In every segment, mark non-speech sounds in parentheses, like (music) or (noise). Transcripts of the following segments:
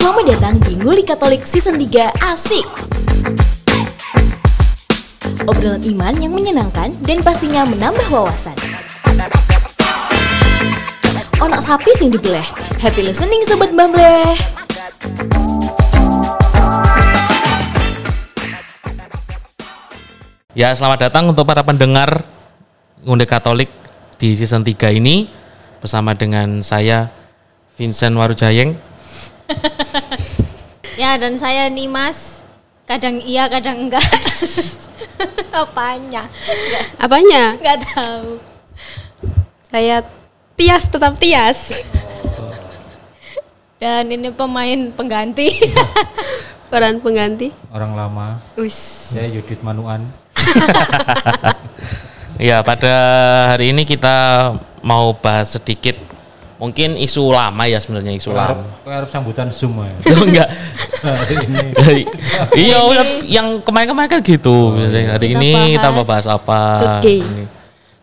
Selamat datang di Nguli Katolik Season 3 Asik. Obrolan iman yang menyenangkan dan pastinya menambah wawasan. Onak sapi sing dibeleh. Happy listening sobat Bambleh. Ya, selamat datang untuk para pendengar Ngunde Katolik di season 3 ini bersama dengan saya Vincent Warujayeng. Ya dan saya nih mas kadang iya kadang enggak (laughs) apanya Enggak- Apanya? enggak tahu Saya Tias tetap Tias. dan ini pemain pengganti (laughs) Peran pengganti. orang lama Wis. ya Yudit Manuan (laughs) Ya, pada hari ini kita mau bahas sedikit mungkin isu lama ya sebenarnya isu lama. harap sambutan zoom ya Oh, (laughs) enggak. (laughs) hari ini iya, ini- yang kemarin-kemarin kan gitu. biasanya. hari Kita ini kita bahas mau bahas apa? Ini.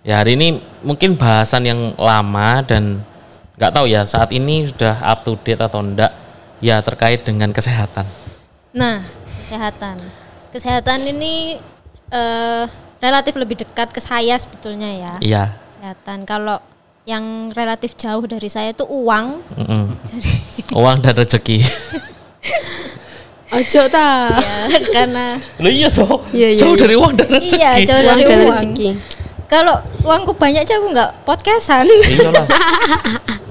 Ya, hari ini mungkin bahasan yang lama dan nggak tahu ya saat ini sudah up to date atau enggak ya terkait dengan kesehatan. nah kesehatan kesehatan ini eh, relatif lebih dekat ke saya sebetulnya ya Iya. kesehatan kalau yang relatif jauh dari saya itu uang Mm-mm. (laughs) Uang dan rezeki. (laughs) Ojo ta. ya karena Loh iya toh. Iya, iya, Jauh iya. dari uang dan rezeki. iya jauh Uang dari dan uang rezeki. kalau uangku banyak aja aku nggak podcastan (laughs) Iya lah.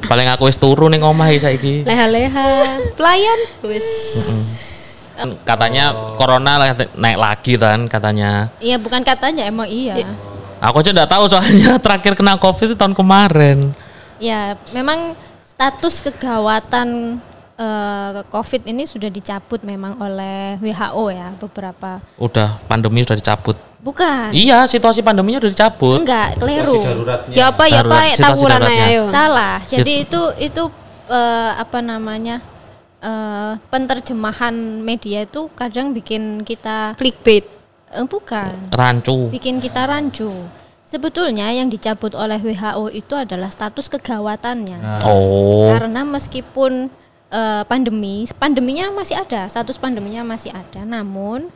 Paling aku wis turu ning omah iki saiki. Leha-leha. Pelayan. Wis. Kan Katanya corona lah naik lagi kan katanya. iya bukan katanya emang iya Aku aja enggak tahu soalnya (laughs) terakhir kena Covid itu tahun kemarin. Ya, memang status kegawatan eh, COVID ini sudah dicabut memang oleh WHO ya beberapa. Udah pandemi sudah dicabut. Bukan. Iya, situasi pandeminya udah dicabut. Enggak, keliru. daruratnya Ya apa ya situasi tawuran ayo. Salah. Jadi itu itu eh, apa namanya? eh, penerjemahan media itu kadang bikin kita Clickbait. Eh, bukan, Rancu. bikin kita rancu. Sebetulnya yang dicabut oleh WHO itu adalah status kegawatannya. Nah, Oh. Karena meskipun eh, pandemi, pandeminya masih ada, status pandeminya masih ada. Namun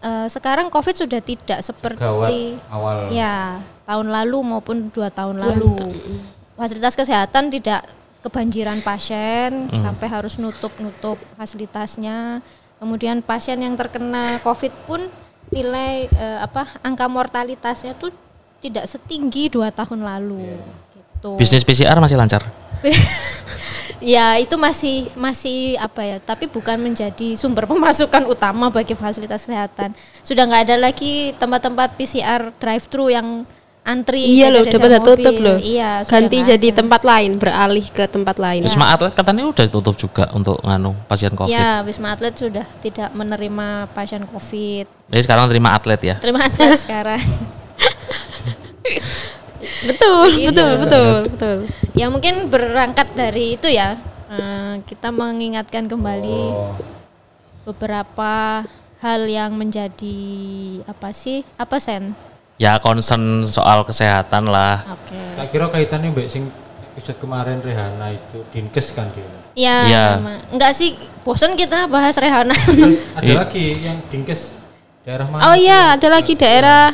eh, sekarang COVID sudah tidak gawat seperti awal ya tahun lalu maupun dua tahun lalu. Fasilitas kesehatan tidak kebanjiran pasien sampai harus nutup-nutup fasilitasnya. Kemudian pasien yang terkena COVID pun nilai eh, apa angka mortalitasnya tuh tidak setinggi dua tahun lalu. Gitu. Bisnis PCR masih lancar. (laughs) Ya itu masih masih apa ya, tapi bukan menjadi sumber pemasukan utama bagi fasilitas kesehatan. Sudah nggak ada lagi tempat-tempat PCR drive-thru yang antri. Iya loh, udah pada tutup loh. Iya. Ganti jadi ada. tempat lain, beralih ke tempat lain. Wisma Atlet katanya udah tutup juga untuk nganu pasien Covid. Ya, Wisma Atlet sudah tidak menerima pasien COVID. Jadi sekarang terima atlet ya. Terima atlet sekarang. (laughs) Betul, betul, betul, betul. Ya mungkin berangkat dari itu ya. eh, kita mengingatkan kembali oh, beberapa hal yang menjadi apa sih? Apa sen? Ya concern soal kesehatan lah. Oke. tak kira kaitannya mbak sing episode kemarin Rehana itu dinkes kan dia Ya, Iya. emang. enggak sih, bosan kita bahas Rehana. terus ada (laughs) lagi yang dinkes daerah mana Oh iya, ada lagi daerah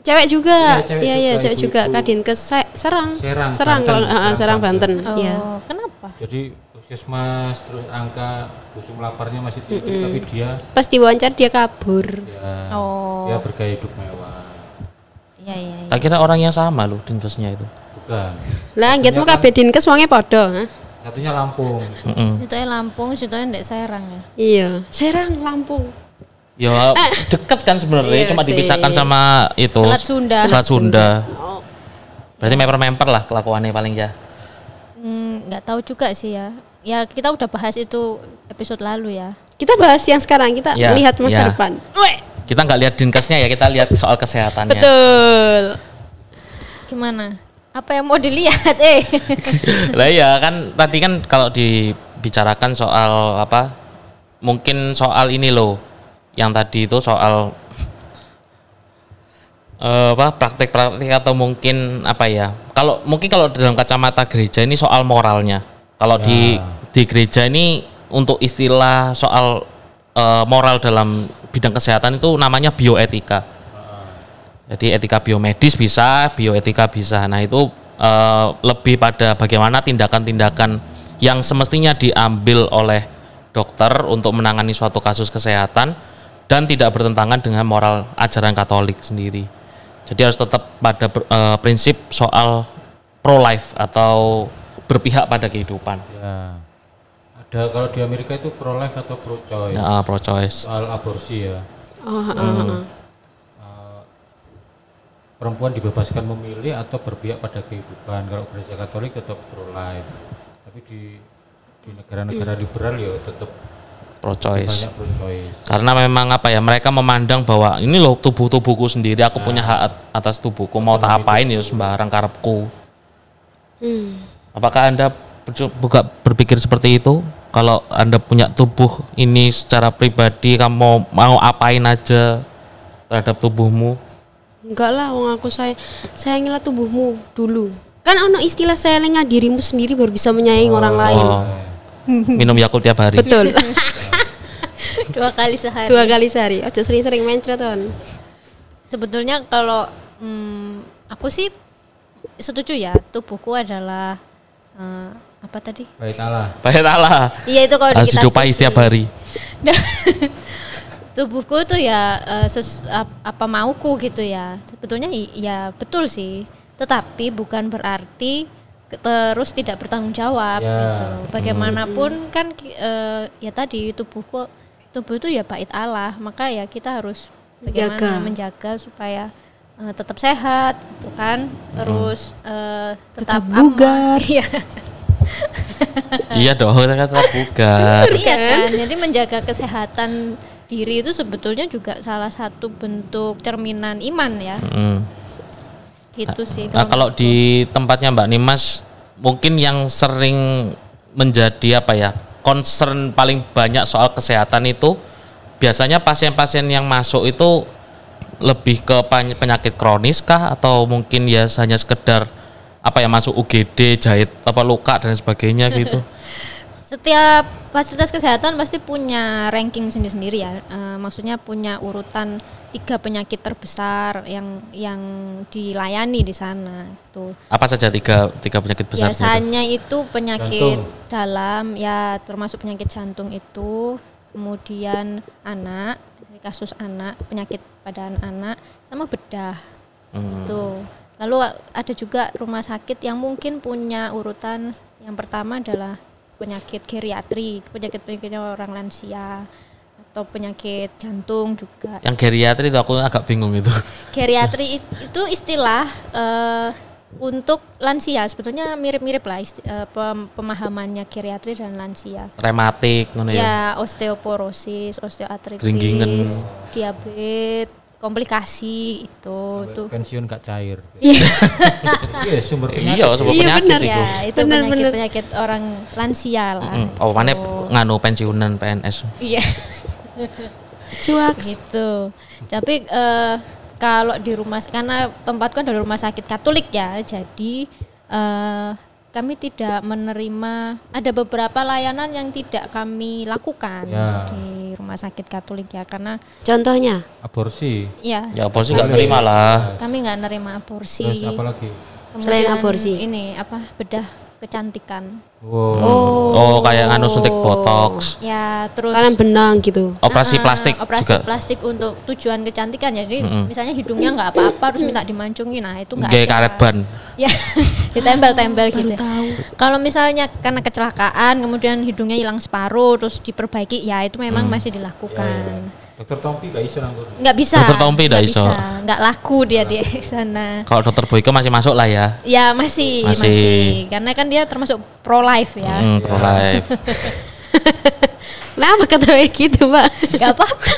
cewek juga. Iya, cewek Iya, iya, juga, cewek juga ibu-ibu. Kadinkes Se- Serang. Serang, Serang Banten. kalau eh, Serang, Serang Banten. Banten. Iya. Oh, kenapa? jadi puskesmas terus angka busung laparnya masih tinggi tapi dia Pas diwawancara dia kabur. ya Oh. dia bergaya hidup mewah Iya, iya, iya. Tak kira orang yang sama loh dinkesnya itu. bukan Lah, anggitmu kabeh Dinkes wonge padha, ha? satunya Lampung Mm-mm. Situ Lampung, situ Ndek Serang ya. Iya, Serang Lampung. Ya deket kan sebenarnya, Iya cuma sih. dipisahkan sama itu. Selat Sunda. Selat Sunda. Oh. Berarti memper-memper lah kelakuannya paling ya. Hmm, nggak tahu juga sih ya. Ya kita udah bahas itu episode lalu ya. Kita bahas yang sekarang, kita Ya, lihat masa ya. depan. Kita nggak lihat dinkesnya ya, kita lihat soal kesehatannya. Betul. Gimana? Apa yang mau dilihat (laughs) eh? (laughs) lah ya kan tadi kan kalau dibicarakan soal apa? Mungkin soal ini loh. Yang tadi itu soal (laughs) eh, apa praktik-praktik atau mungkin apa ya? Kalau mungkin kalau dalam kacamata gereja ini soal moralnya. Kalau di Ya. di gereja ini untuk istilah soal eh, moral dalam bidang kesehatan itu namanya bioetika. Jadi etika biomedis bisa, bioetika bisa. Nah itu eh, lebih pada bagaimana tindakan-tindakan yang semestinya diambil oleh dokter untuk menangani suatu kasus kesehatan dan tidak bertentangan dengan moral ajaran Katolik sendiri. Jadi harus tetap pada eh, prinsip soal pro life atau berpihak pada kehidupan. Ya. Ada kalau di Amerika itu pro life atau pro choice. Ya, pro choice. Soal aborsi ya. Oh, heeh, heeh. Eh, perempuan dibebaskan memilih atau berpihak pada kehidupan. Kalau gereja Katolik tetap pro life. Tapi di di negara-negara liberal ya tetap Pro choice. pro choice. Karena memang apa ya mereka memandang bahwa ini loh tubuh tubuhku sendiri, aku punya hak at- atas tubuhku, mau tak apain ya sembarang karepku. Hmm. Apakah anda buka berpikir seperti itu? Kalau anda punya tubuh ini secara pribadi, kamu mau, mau apain aja terhadap tubuhmu? Enggak lah, wong aku saya sayangilah tubuhmu dulu. Kan ono istilah sayangilah dirimu sendiri baru bisa menyayangi orang lain. Oh, (laughs) minum Yakult tiap hari. Betul. (laughs) dua kali sehari Dua kali sehari. Ojo sering-sering mencret ton. sebetulnya kalau hmm, aku sih setuju ya tubuhku adalah eh, apa tadi Baik Allah. Baik Allah. iya itu kalau Harus suci. setiap hari. (laughs) tubuhku tuh ya eh, ses- ap- apa mauku gitu ya sebetulnya ya betul sih tetapi bukan berarti terus tidak bertanggung jawab Ya. gitu bagaimanapun kan ki- eh, ya tadi tubuhku tubuh itu ya bait Allah maka ya kita harus bagaimana Menjaga. menjaga supaya eh, tetap sehat gitu kan terus eh, tetap, Tetap aman. bugar. (laughs) iya (laughs) iya dong, saya kata bugar. Iya kan, jadi menjaga kesehatan diri itu sebetulnya juga salah satu bentuk cerminan iman ya, Mm. gitu sih. Nah, kalau di tempatnya Mbak Nimas, mungkin yang sering menjadi apa ya concern paling banyak soal kesehatan itu biasanya pasien-pasien yang masuk itu lebih ke penyakit kronis kah atau mungkin ya hanya sekedar apa ya masuk UGD jahit apa luka dan sebagainya gitu. (laughs) Setiap fasilitas kesehatan pasti punya ranking sendiri-sendiri ya, Eh, maksudnya punya urutan tiga penyakit terbesar yang yang dilayani di sana. Tuh. Apa saja tiga tiga penyakit besar itu? Biasanya itu penyakit Jantung. dalam ya termasuk penyakit jantung itu, kemudian anak, kasus anak, penyakit pada anak sama bedah. Itu. Lalu ada juga rumah sakit yang mungkin punya urutan yang pertama adalah penyakit geriatri, penyakit-penyakitnya orang lansia atau penyakit jantung juga. Yang geriatri itu aku agak bingung itu. Geriatri it- itu istilah eh, untuk lansia sebetulnya mirip-mirip lah pem- pemahamannya geriatri dan lansia. Rematik ngono ya. Ya osteoporosis, osteoartritis, diabetes, komplikasi itu itu. Pensiun gak cair. (laughs) Iya. Iya, sumber penyakit. Iya, sebuah Iya, penyakit bener itu. ya, itu Bener, penyakit bener. penyakit orang lansia lah. Mm, Oh, mana nganu pensiunan PNS. Iya. (laughs) Cuaks. gitu. Tapi eh, kalau di rumah karena tempatku adalah rumah sakit Katolik ya, jadi eh, kami tidak menerima ada beberapa layanan yang tidak kami lakukan Ya. di rumah sakit Katolik ya karena Contohnya, Aborsi. ya Ya bos nggak terima lah. kami nggak nerima Terus aborsi. apa lagi? Selain aborsi. ini apa bedah kecantikan. Wow. Oh, kayak nganu suntik botox, Ya terus kalian benang gitu. operasi Ah, plastik operasi juga. plastik untuk tujuan kecantikan ya. jadi misalnya hidungnya nggak apa-apa harus minta dimancungi nah itu nggak Kayak karet ban. ya (laughs) ditempel-tempel gitu tahu. kalau misalnya karena kecelakaan kemudian hidungnya hilang separuh terus diperbaiki ya itu memang Mm. masih dilakukan Dokter Tompi gak iso nanggur. nggak bisa Dokter Tompi nggak nggak iso. bisa, nggak laku dia di sana Kalau dokter Boyko masih masuk lah ya. ya masih, Masih. masih karena kan dia termasuk pro life ya Hmm, pro life. (laughs) Kenapa ketawa gitu, Mbak? nggak apa-apa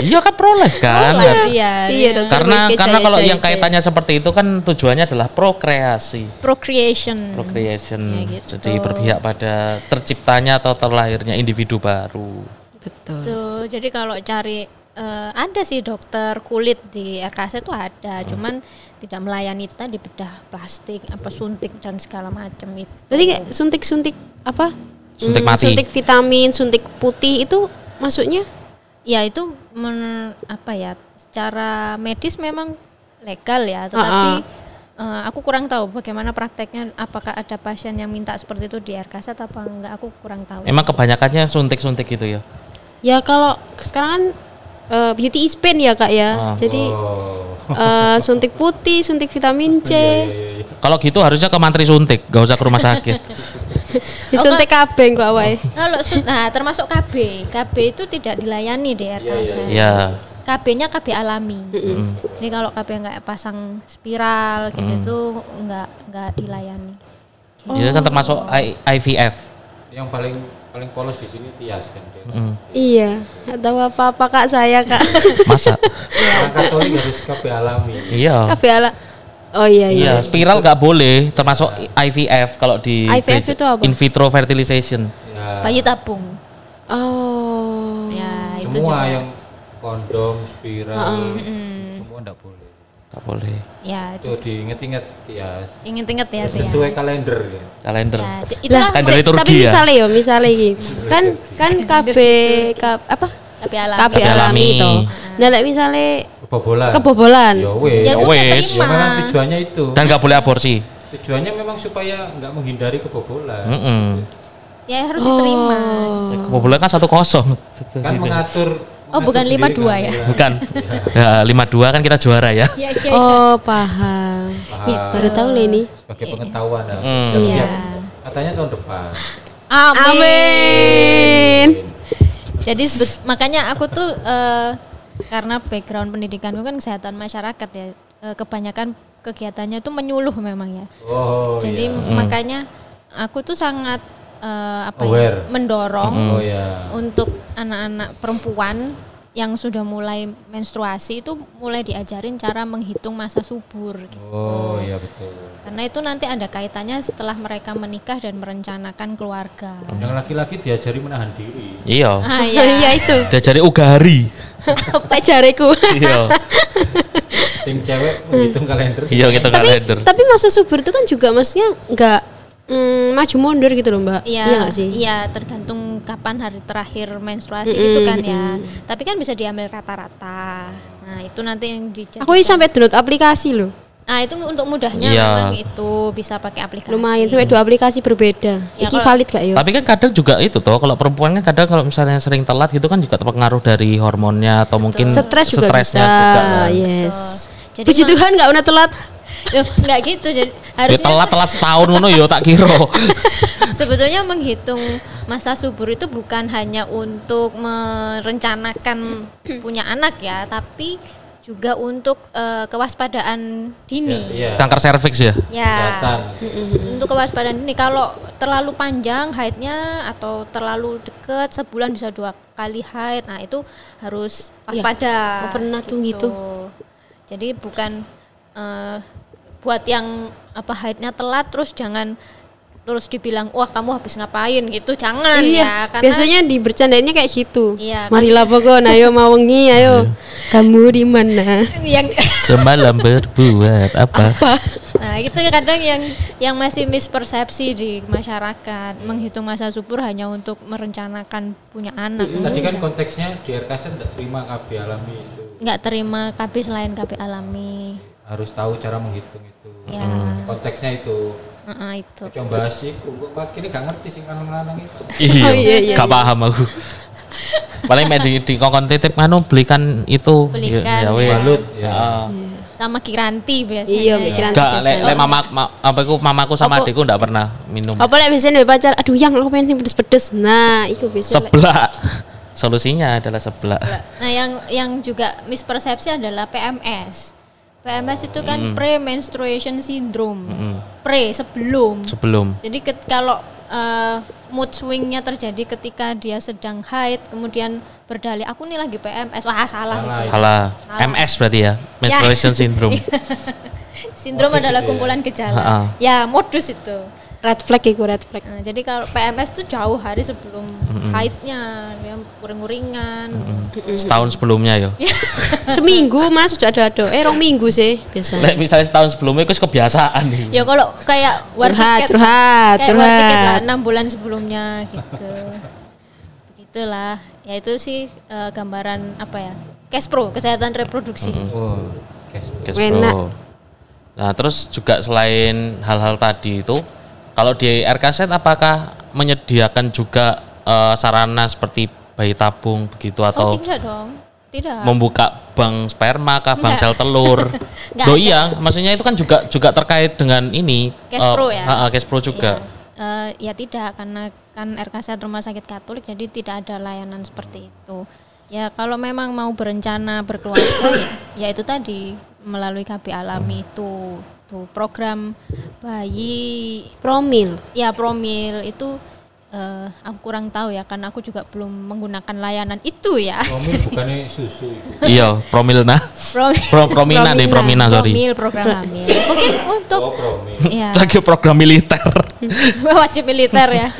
iya kan pro life kan. pro life Iya, dia. Dokter Karena Boyke karena kalau yang kaitannya seperti itu kan tujuannya adalah prokreasi. procreation Procreation. Ya gitu. Jadi berpihak pada terciptanya atau terlahirnya individu baru. Betul. Tuh, jadi kalau cari eh, ada sih dokter kulit di RKS itu ada, cuman tidak melayani itu tadi bedah plastik, apa suntik dan segala macam itu. Berarti kayak suntik-suntik apa? suntik Hmm, mati. Suntik vitamin, suntik putih itu maksudnya? Ya itu men, apa ya? Secara medis memang legal ya, tetapi eh, aku kurang tahu bagaimana prakteknya. Apakah ada pasien yang minta seperti itu di RKZ apa enggak? Aku kurang tahu. Emang kebanyakannya suntik-suntik gitu ya. Ya kalau sekarang kan eh, beauty is pain ya kak ya. Ah. Jadi Oh. (laughs) eh, suntik putih, suntik vitamin C, Kalau gitu harusnya ke mantri suntik, gak usah ke rumah sakit. (laughs) disuntik kabeng kok awake. Kalau sun- nah termasuk KB, KB itu tidak dilayani di RKZ. ya. KB-nya KB alami. Jadi kalau KB nggak pasang spiral gitu Mm. itu nggak nggak dilayani. Itu kan termasuk I- IVF. Yang paling paling polos di sini Tias kan. dia. Mm. Iya, nggak tahu apa-apa kak saya kak. (laughs) Masa? Orang Katolik harus KB alami. iya. Kabeh ala. Oh iya iya. Iya, spiral nggak boleh, termasuk IVF kalau di IVF itu apa? in vitro fertilization. Ya, Bayi tabung. Oh. Ya itu semua juga. yang kondom, spiral, enggak boleh. Nggak boleh. Ya Itu itu diinget-inget Tias. inget-inget ya. Sesuai kalender ya. Kalender. Ya, d- Lah, itulah Kalender se- liturgi tapi ya? misalnya ya, misalnya iki. kan kan KB (laughs) kap, apa? KB alami. KB alami. itu. Nah, lek misalnya Kebobolan. kebobolan. Ya wes. Ya wes. Ya memang terima. tujuannya itu. Dan nggak boleh aborsi. Tujuannya memang supaya nggak menghindari kebobolan. Mm-mm. Ya harus diterima. Kebobolan kan satu kosong. Kan mengatur Oh, bukan sendiri 52 kan, ya? Bukan. Ya, 52 kan kita juara ya. Ya, ya, Oh, paham. Paham. Baru tahu loh ini. Sebagai pengetahuan ya. Hmm. Siap-siap. Iya. Katanya tahun depan. Amin. Amin. Jadi makanya aku tuh eh, karena background pendidikanku kan kesehatan masyarakat ya, eh, kebanyakan kegiatannya itu menyuluh memang ya. Oh Jadi iya. makanya aku tuh sangat eh, apa Aware. ya, mendorong Oh ya. untuk anak-anak perempuan yang sudah mulai menstruasi itu mulai diajarin cara menghitung masa subur. gitu. Oh iya betul. Karena itu nanti ada kaitannya setelah mereka menikah dan merencanakan keluarga. Yang laki-laki diajari menahan diri. Iya. Ah (laughs) Iya ya. itu. Diajari ugari. (laughs) Apa jariku? Iya. Sing cewek menghitung kalender. Iya kita tapi kalender. tapi masa subur itu kan juga maksudnya nggak mm, maju mundur gitu loh mbak Iya, iya sih Iya, tergantung kapan hari terakhir menstruasi gitu kan ya. Tapi kan bisa diambil rata-rata. Nah, itu nanti yang dicari. aku ini sampai download aplikasi loh Nah, itu untuk mudahnya Iya. memang itu bisa pakai aplikasi. lumayan sampai dua aplikasi berbeda Ya, iki kalau- valid gak yo Tapi kan kadang juga itu toh kalau perempuan kan kadang kalau misalnya sering telat gitu kan juga terpengaruh dari hormonnya atau mungkin stres juga stresnya bisa juga kan. yes Jadi puji Tuhan nggak pernah telat Loh, enggak gitu. Jadi Ya harusnya telat-telat setahun ngono yo tak kira. (laughs) sebetulnya menghitung masa subur itu bukan hanya untuk merencanakan punya anak ya, tapi juga untuk eh, kewaspadaan dini. Iya. Kanker serviks ya. Ya. Kesehatan. untuk kewaspadaan ini kalau terlalu panjang haidnya atau terlalu deket sebulan bisa dua kali haid nah itu harus waspada oh, pernah tuh gitu. jadi bukan eh, buat yang apa haidnya telat terus jangan terus dibilang wah kamu habis ngapain gitu jangan iya ya karena biasanya di bercandainnya kayak gitu Iya, marilah pokok (laughs) ayo mau wengi ayo kamu di mana yang (laughs) Semalam berbuat apa? Nah, itu kadang yang yang masih mispersepsi di masyarakat, menghitung masa subur hanya untuk merencanakan punya anak. Tadi kan konteksnya di RKS tidak terima KB alami itu. Nggak terima KB selain KB alami. Harus tahu cara menghitung itu. Ya. Konteksnya itu. Heeh, itu. Coba kok pak ini gak ngerti sih lanang-lanang itu. (laughs) Iya, Oh, iya, iya, gak paham aku. Paling di, di kongkon titip nganu belikan itu. Belikan, ya, wes. Balut ya. Ah. Sama Kiranti biasanya. iya mikiran Gak, lek le mama, ma- apa aku mamaku sama adikku ndak pernah minum. apa lek biasanya dari pacar aduh yang aku pengen sing pedes-pedes nah itu biasanya. Sebelah. Solusinya adalah sebelah. Nah, yang yang juga mispersepsi adalah PMS. PMS itu kan pre-menstruation syndrome. Pre sebelum. Sebelum. Jadi ket- kalau eh, mood swingnya terjadi ketika dia sedang haid, kemudian berdalih aku nih lagi PMS, wah salah itu. Salah. MS berarti ya, menstruation syndrome. (laughs) Sindrom adalah itu ya? kumpulan gejala. Ha-ha. Ya modus itu. Red flag itu red flag. Nah, jadi kalau PMS tuh jauh hari sebelum haidnya, dia uring-uringan. Setahun sebelumnya yo. (laughs) Seminggu mas sudah ada ada. Eh rong minggu sih biasanya. Lek misalnya setahun sebelumnya itu kebiasaan nih. Ya kalau kayak war Curhat, ticket, curhat, kayak war ticket lah curhat. enam bulan sebelumnya gitu. Begitulah. Ya itu sih eh, gambaran apa ya? Cash pro kesehatan reproduksi. Oh, cash Cash Enak. Pro. Nah, terus juga selain hal-hal tadi itu, kalau di RKZ apakah menyediakan juga eh, sarana seperti bayi tabung begitu Oh atau tidak dong, tidak. membuka bank sperma kah, bank Enggak. sel telur? (laughs) Ada. iya, maksudnya itu kan juga juga terkait dengan ini Cash Pro ya? ha, cash pro juga. Iya. Eh, ya tidak karena kan RKZ Rumah Sakit Katolik jadi tidak ada layanan seperti itu. Ya kalau memang mau berencana berkeluarga ya, ya itu tadi melalui KB alami itu tuh program bayi Promil. ya promil itu eh, aku kurang tahu ya karena aku juga belum menggunakan layanan itu ya. Promil bukannya susu. (laughs) iya, promil nah. Promil, Pro, promina deh, promina sorry. promil program hamil. Mungkin untuk Oh, promil. ya Lagi program militer. (laughs) wajib militer ya. (laughs)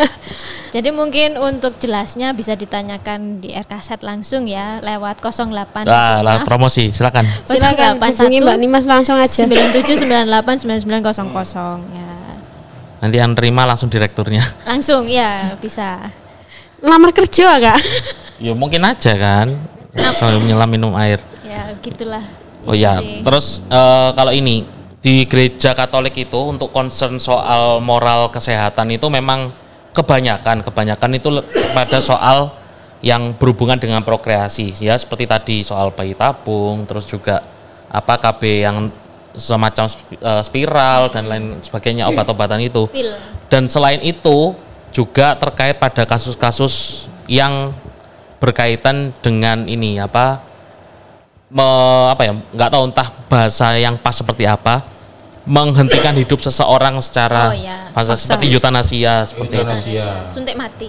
Jadi mungkin untuk jelasnya bisa ditanyakan di RKZ langsung ya lewat 08 Lah, lah promosi, silakan. Silakan hubungi Mbak Nimas langsung aja. 97989900 ya. Nanti yang terima langsung direkturnya. Langsung ya bisa. Lamar kerja kak? Ya mungkin aja kan. Sambil menyelam minum air. Ya gitulah. Oh ya, sih. terus eh, kalau ini di gereja Katolik itu untuk concern soal moral kesehatan itu memang kebanyakan kebanyakan itu pada soal yang berhubungan dengan prokreasi. Ya seperti tadi soal bayi tabung terus juga apa KB yang semacam eh, spiral dan lain sebagainya obat-obatan itu. Dan selain itu juga terkait pada kasus-kasus yang berkaitan dengan ini apa me- apa ya nggak tahu entah bahasa yang pas seperti apa menghentikan hidup seseorang secara Oh, iya. bahasa seperti eutanasia seperti itu. Eutanasia. Suntik mati.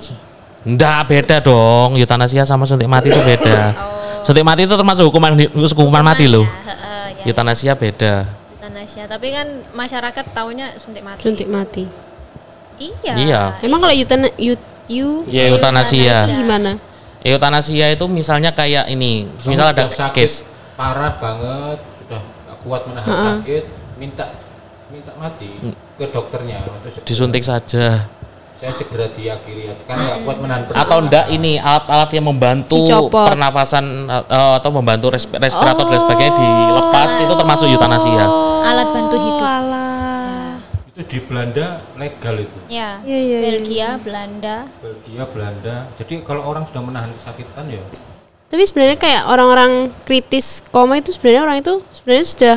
Enggak beda dong eutanasia sama suntik mati itu beda. Suntik mati itu termasuk hukuman hukuman mati loh. Ya, heeh, ya. Eutanasia beda. Eutanasia. Tapi kan masyarakat taunya suntik mati. Suntik mati. Iya. Iya. Emang kalau eutan you, you Ya eutanasia. gimana? Eutanasia itu misalnya kayak ini, misal ada sakit case parah banget, sudah kuat menahan sakit, minta minta mati ke dokternya untuk disuntik saja. saya segera diakhiri kan nggak kuat menahan atau enggak ini alat-alat yang membantu Dicopot. pernafasan eh, atau membantu resp- respirator dan sebagainya dilepas itu termasuk eutanasia. Alat bantu hidup. Alah. itu di Belanda legal itu Ya. Iya, iya, iya. Belgia, Belanda. Belgia Belanda jadi kalau orang sudah menahan kesakitan ya Tapi sebenarnya kayak orang-orang kritis koma itu sebenarnya orang itu sebenarnya sudah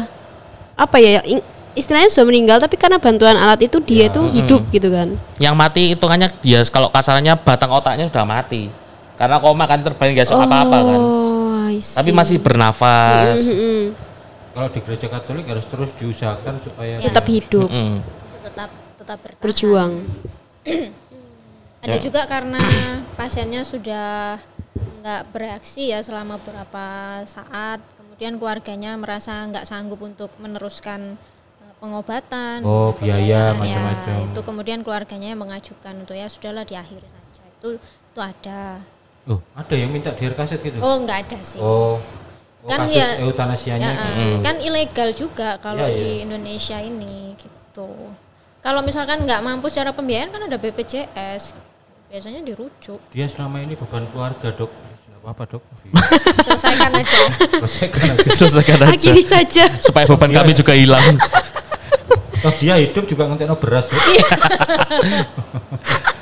apa ya ing- istilahnya sudah meninggal tapi karena bantuan alat itu dia itu hidup gitu kan. Yang mati hitungannya dia kalau kasarnya batang otaknya sudah mati. Karena koma kan terbaring nggak bisa apa-apa kan. Oh, I see. Tapi masih bernafas. Mm-mm. kalau di gereja Katolik harus terus diusahakan supaya tetap hidup, Mm. tetap tetap bertahan. berjuang. (clears throat) Ada Ya. juga karena pasiennya sudah nggak bereaksi ya selama beberapa saat, kemudian keluarganya merasa nggak sanggup untuk meneruskan pengobatan, Oh, biaya, pembiayaan, macam-macam. Ya, itu kemudian keluarganya yang mengajukan untuk ya sudahlah diakhiri saja. Itu itu ada. oh ada yang minta di RKZ gitu Oh nggak ada sih. oh, oh Kan kasus ya- eutanasianya Ya, gitu. eh, kan ilegal juga kalau Iya, di iya. Indonesia ini gitu. Kalau misalkan nggak mampu secara pembiayaan kan ada BPJS, biasanya dirujuk. dia selama ini beban keluarga dok apa-apa dok (laughs) Selesaikan aja. selesaikan aja Selesaikan aja. Akhiri saja. Supaya beban Iya. kami juga hilang. (laughs) Toh dia hidup juga ngentekno beras Dok.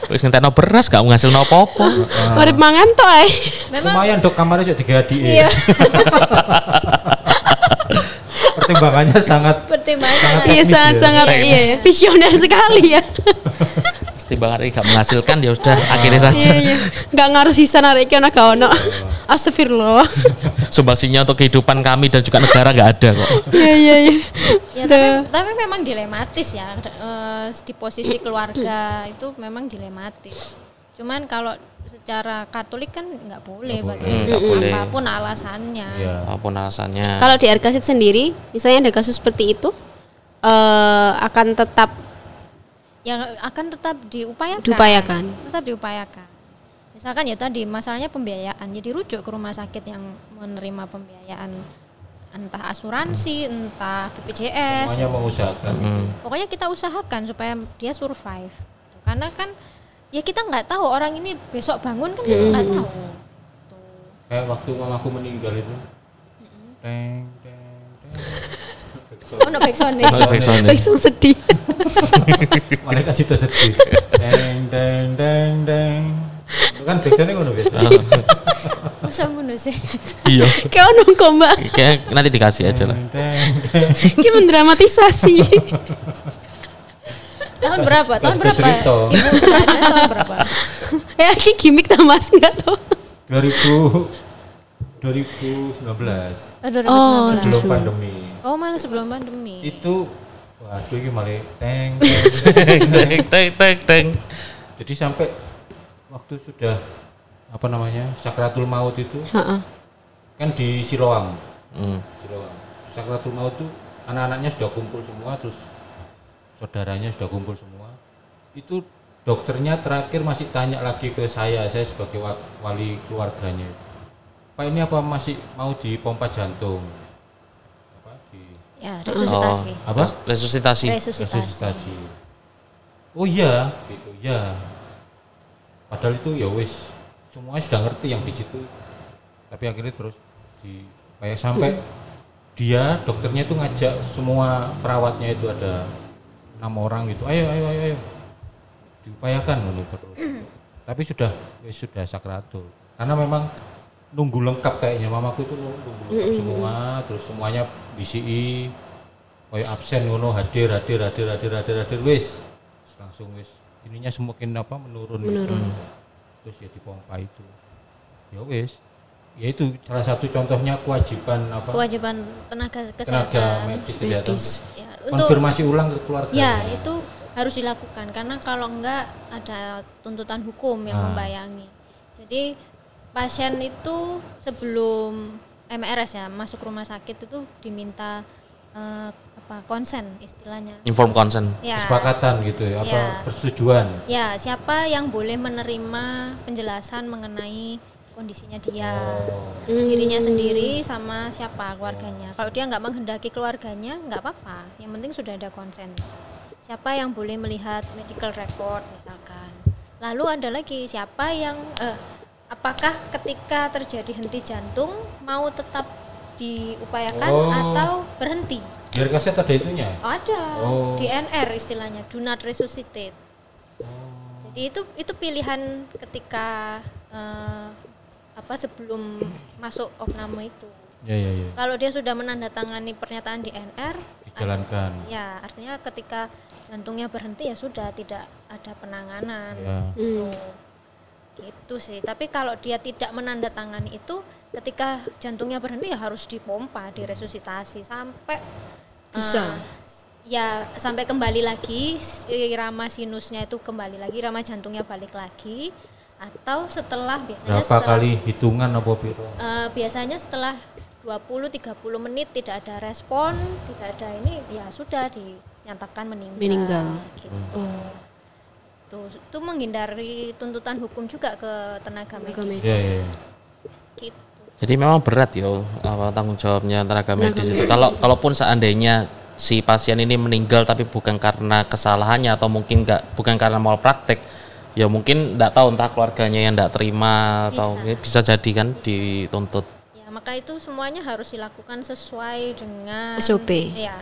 Wis ngentekno beras gak ngasilno apa-apa. Urip mangan eh. Memang lumayan dok kamarnya juga digadi Iya. (laughs) pertimbangannya sangat pertimbangan Sangat sangat- Iya sangat ya. sangat Teknis. iya ya. visioner sekali ya. Timbangan ini gak menghasilkan ya udah akhirnya saja. Iya iya. Enggak ngaruh sisa narik ana gak ono. Astagfirullah. Sumbangsinya untuk kehidupan kami dan juga negara gak ada kok. Iya iya iya. Ya, tapi, tapi memang dilematis ya eh, di posisi keluarga itu memang dilematis. Cuman kalau secara Katolik kan nggak boleh, Hmm, bagi nggak boleh. apa pun alasannya. ya Apa pun alasannya. Kalau di RKZ sendiri, misalnya ada kasus seperti itu, eh akan tetap yang akan tetap diupayakan. Diupayakan. Tetap diupayakan. Misalkan ya tadi masalahnya pembiayaan, jadi rujuk ke rumah sakit yang menerima pembiayaan entah asuransi, entah BPJS. Semuanya mengusahakan. Pokoknya kita usahakan supaya dia survive. Karena kan ya kita nggak tahu orang ini besok bangun kan kita nggak tahu. Kayak waktu mamaku meninggal itu. Teng teng teng. Oh, no backsound backsound. Langsung sedih. (laughs) Malah kasih sedih. (laughs) Teng teng teng teng. Kan backsoundnya ngono biasa. Masa bunuh sih. Iya. (laughs) Kayak ono kok mbak. Kayak nanti dikasih aja lah. Kayak mendramatisasi. Tahun berapa? Tahun berapa? cerita. Ibu keadaannya tahun berapa? ya ki gimmick ta mas nggak tau. 2000 2019 Oh, 2019. Oh, sebelum pandemi. Oh, malah sebelum pandemi. Itu waduh ini malah teng teng. (laughs) Teng teng teng teng. Jadi sampai waktu sudah apa namanya sakratul maut itu Heeh. kan di Siloam. Hmm. Siloam. Sakratul maut itu anak-anaknya sudah kumpul semua terus saudaranya sudah kumpul semua. Itu dokternya terakhir masih tanya lagi ke saya, saya sebagai wa- wali keluarganya. Pak ini apa masih mau dipompa jantung? Apa di Ya, resusitasi. apa? Resusitasi. Resusitasi. resusitasi. Oh iya, gitu ya. Padahal itu ya wis semuanya sudah ngerti yang di situ. Tapi akhirnya terus di kayak sampai dia dokternya itu ngajak semua perawatnya itu ada enam orang gitu. Ayo ayo ayo ayo. Diupayakan loh terus. (clears throat) Tapi sudah wis sudah sakratul. Karena memang nunggu lengkap kayaknya mamaku itu nunggu lengkap semua terus semuanya BCI koyo absen ngono hadir hadir hadir hadir hadir hadir wis langsung wis ininya semakin apa menurun. Menurun. Terus ya dipompa itu. Ya wis. Ya itu salah satu contohnya kewajiban apa? Kewajiban tenaga tenaga kesehatan. medis kesehatan. Ya, untuk konfirmasi ulang ke keluarga. Ya itu harus dilakukan. Karena kalau enggak ada tuntutan hukum yang Ah. membayangi. Jadi pasien itu sebelum MRS ya masuk rumah sakit itu diminta eh, apa konsen istilahnya. Inform consent. Ya. kesepakatan gitu ya apa Ya. persetujuan Ya, siapa yang boleh menerima penjelasan mengenai kondisinya dia, dirinya sendiri sama siapa keluarganya. Kalau dia nggak menghendaki keluarganya, nggak apa-apa. Yang penting sudah ada konsen. Siapa yang boleh melihat medical record misalkan. Lalu ada lagi siapa yang, eh, apakah ketika terjadi henti jantung mau tetap diupayakan Oh. atau berhenti? biar kaset ada itunya Ada Oh. DNR istilahnya, do not resuscitate. Jadi itu itu pilihan ketika eh, apa sebelum masuk opname itu. ya ya ya Kalau dia sudah menandatangani pernyataan DNR, dijalankan ya artinya ketika jantungnya berhenti ya sudah tidak ada penanganan. ya Gitu. Gitu sih. Tapi kalau dia tidak menandatangani itu ketika jantungnya berhenti ya harus dipompa, diresusitasi sampai Bisa. eh, ya sampai kembali lagi irama sinusnya itu kembali lagi, irama jantungnya balik lagi atau setelah biasanya berapa setelah kali hitungan apa piro eh, biasanya setelah 20 30 menit tidak ada respon, tidak ada ini ya sudah dinyatakan meninggal. Meninggal. Gitu. Tuh, itu menghindari tuntutan hukum juga ke tenaga Tenaga medis. ya ya ya. Gitu. Jadi memang berat ya apa tanggung jawabnya tenaga medis itu. Kalau kalaupun seandainya si pasien ini meninggal tapi bukan karena kesalahannya atau mungkin nggak bukan karena mau praktek, ya mungkin nggak tahu entah keluarganya yang nggak terima atau Bisa. bisa jadi kan dituntut. Ya, maka itu semuanya harus dilakukan sesuai dengan SOP. Ya.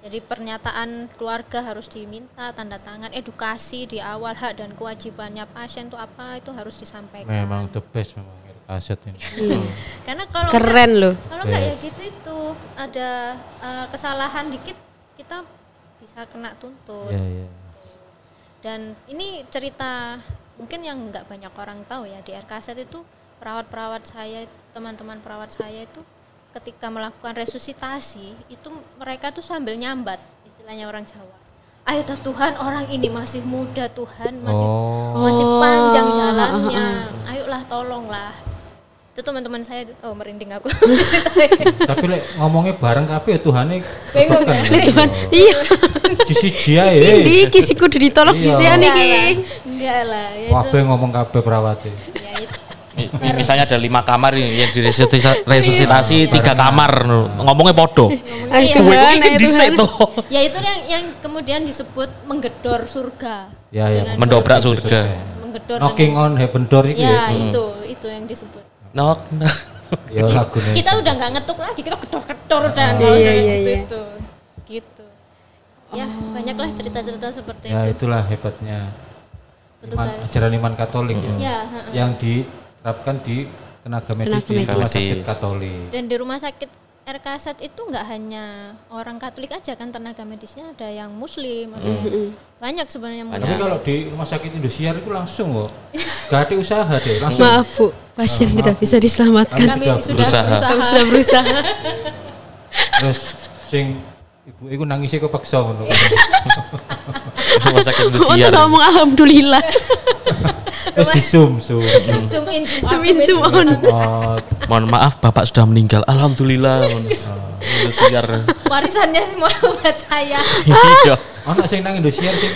Jadi pernyataan keluarga harus diminta tanda tangan, edukasi di awal hak dan kewajibannya pasien itu apa itu harus disampaikan. memang the best memang kaset ini Karena kalau Keren loh. Kalau nggak ya gitu itu ada eh, kesalahan dikit kita bisa kena tuntut. ya ya Dan ini cerita mungkin yang nggak banyak orang tahu ya di RKZ itu perawat-perawat saya, teman-teman perawat saya itu ketika melakukan resusitasi itu mereka tuh sambil nyambat istilahnya orang Jawa. Ayo Tuhan orang ini masih muda Tuhan masih oh masih panjang Oh, jalannya. (laughs) Ayolah tolonglah. Itu teman-teman saya oh merinding aku. (laughs) Tapi lek ngomongnya bareng kabeh ya Tuhane Bingung ya? Tuhan iya. Siji ae. iki kisi kudu ditolak Iya. disian iki. Enggak lah. Ya itu. Kabeh ngomong kabeh perawate. ya mi- misalnya ada lima kamar ini yang diresusitasi resusitasi tiga kamar. Ngomongnya podo. Iya. Gue Tuhan. Ini Tuhan tuh. Ya itu yang yang kemudian disebut menggedor surga. Ya ya. mendobrak surga. Menggedor Knocking on heaven door itu ya ya. itu. Itu yang disebut nok nok. Ya lagune. kita udah nggak ngetuk lagi kita gedor-gedor dan Iya, iya, gitu iya. itu gitu ya banyaklah cerita-cerita seperti Ya itu itulah hebatnya iman, ajaran iman Katolik ya. ya ha-ha. Yang diterapkan di tenaga medis Tenaga di rumah medis. sakit Katolik. dan di rumah sakit RKZ itu nggak hanya orang Katolik aja kan tenaga medisnya ada yang Muslim ada yang- banyak sebenarnya Tapi Muslim kalau di rumah sakit Indosiar itu langsung kok. (laughs) Gak ada usaha deh, langsung. maaf bu pasien tidak bisa diselamatkan kami sudah sudah berusaha. berusaha, kami sudah berusaha (laughs) Terus sing ibu iku nangisnya kepaksa ngono. rumah (laughs) sakit untuk Indosiar ngomong alhamdulillah Terus di zoom zoom. zoom. (laughs) zoom in zoom out, zoom in zoom on Oh, mohon maaf bapak sudah meninggal. Alhamdulillah. Indosiar warisannya semua buat saya. Iya. Anak sing nang Indosiar sing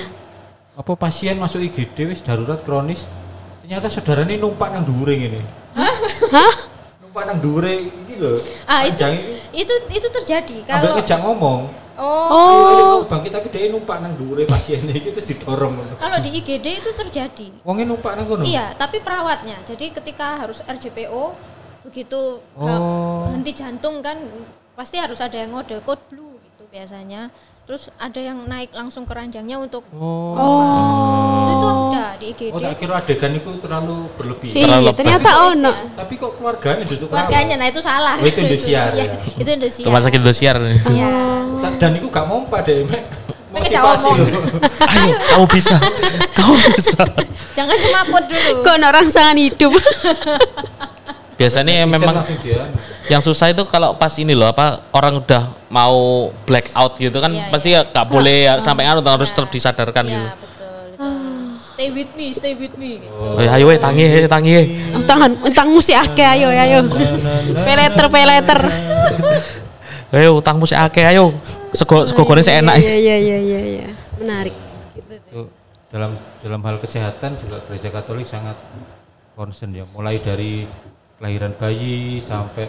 apa pasien masuk IGD wis darurat kronis. Ternyata saudaranya numpak nang dhuwure ngene. hah? Numpak nang dhuwure iki lho. ah itu itu itu terjadi Ambek kalau ngejak ngomong. Oh ayo, kamu bangkit tapi dia numpak nang dhuwure pasiennya iki terus didorong kalau di IGD itu terjadi Wonge numpak nang kono. Iya, tapi perawatnya. Jadi ketika harus RJPO begitu Oh. henti jantung kan pasti harus ada yang ngode code blue gitu biasanya. Terus ada yang naik langsung ke ranjangnya untuk Oh. itu ada di IGD. Oh, tak kira adegan itu terlalu berlebih. Terlalu iya lebay. ternyata ono Tapi kok keluarganya duduk Keluarganya, nah itu salah. Oh, itu Indosiar, (laughs) Iya, ya. itu Indosiar. rumah sakit Indosiar Iya. Ta- Dan itu gak mompa deh, Mek. Motivasi (laughs) ayo kamu bisa (laughs) kamu bisa Jangan semaput dulu. kok ono rangsangan hidup biasanya Bisa memang yang susah itu kalau pas ini loh apa orang udah mau black out gitu kan Iya, pasti ya nggak boleh ya, sampai anu harus tetap disadarkan Iya, gitu. betul. itu. Stay with me, stay with me gitu. Oh, ayo weh tangi eh, tangi eh. Oh, tangan utangmu sih akeh ayo ayo. Peleter peleter. (laughs) Ayo utangmu sih akeh ayo. Sego sego goreng sih enak. Iya iya iya iya iya menarik. Itu dalam dalam hal kesehatan juga gereja Katolik sangat concern ya, mulai dari kelahiran bayi sampai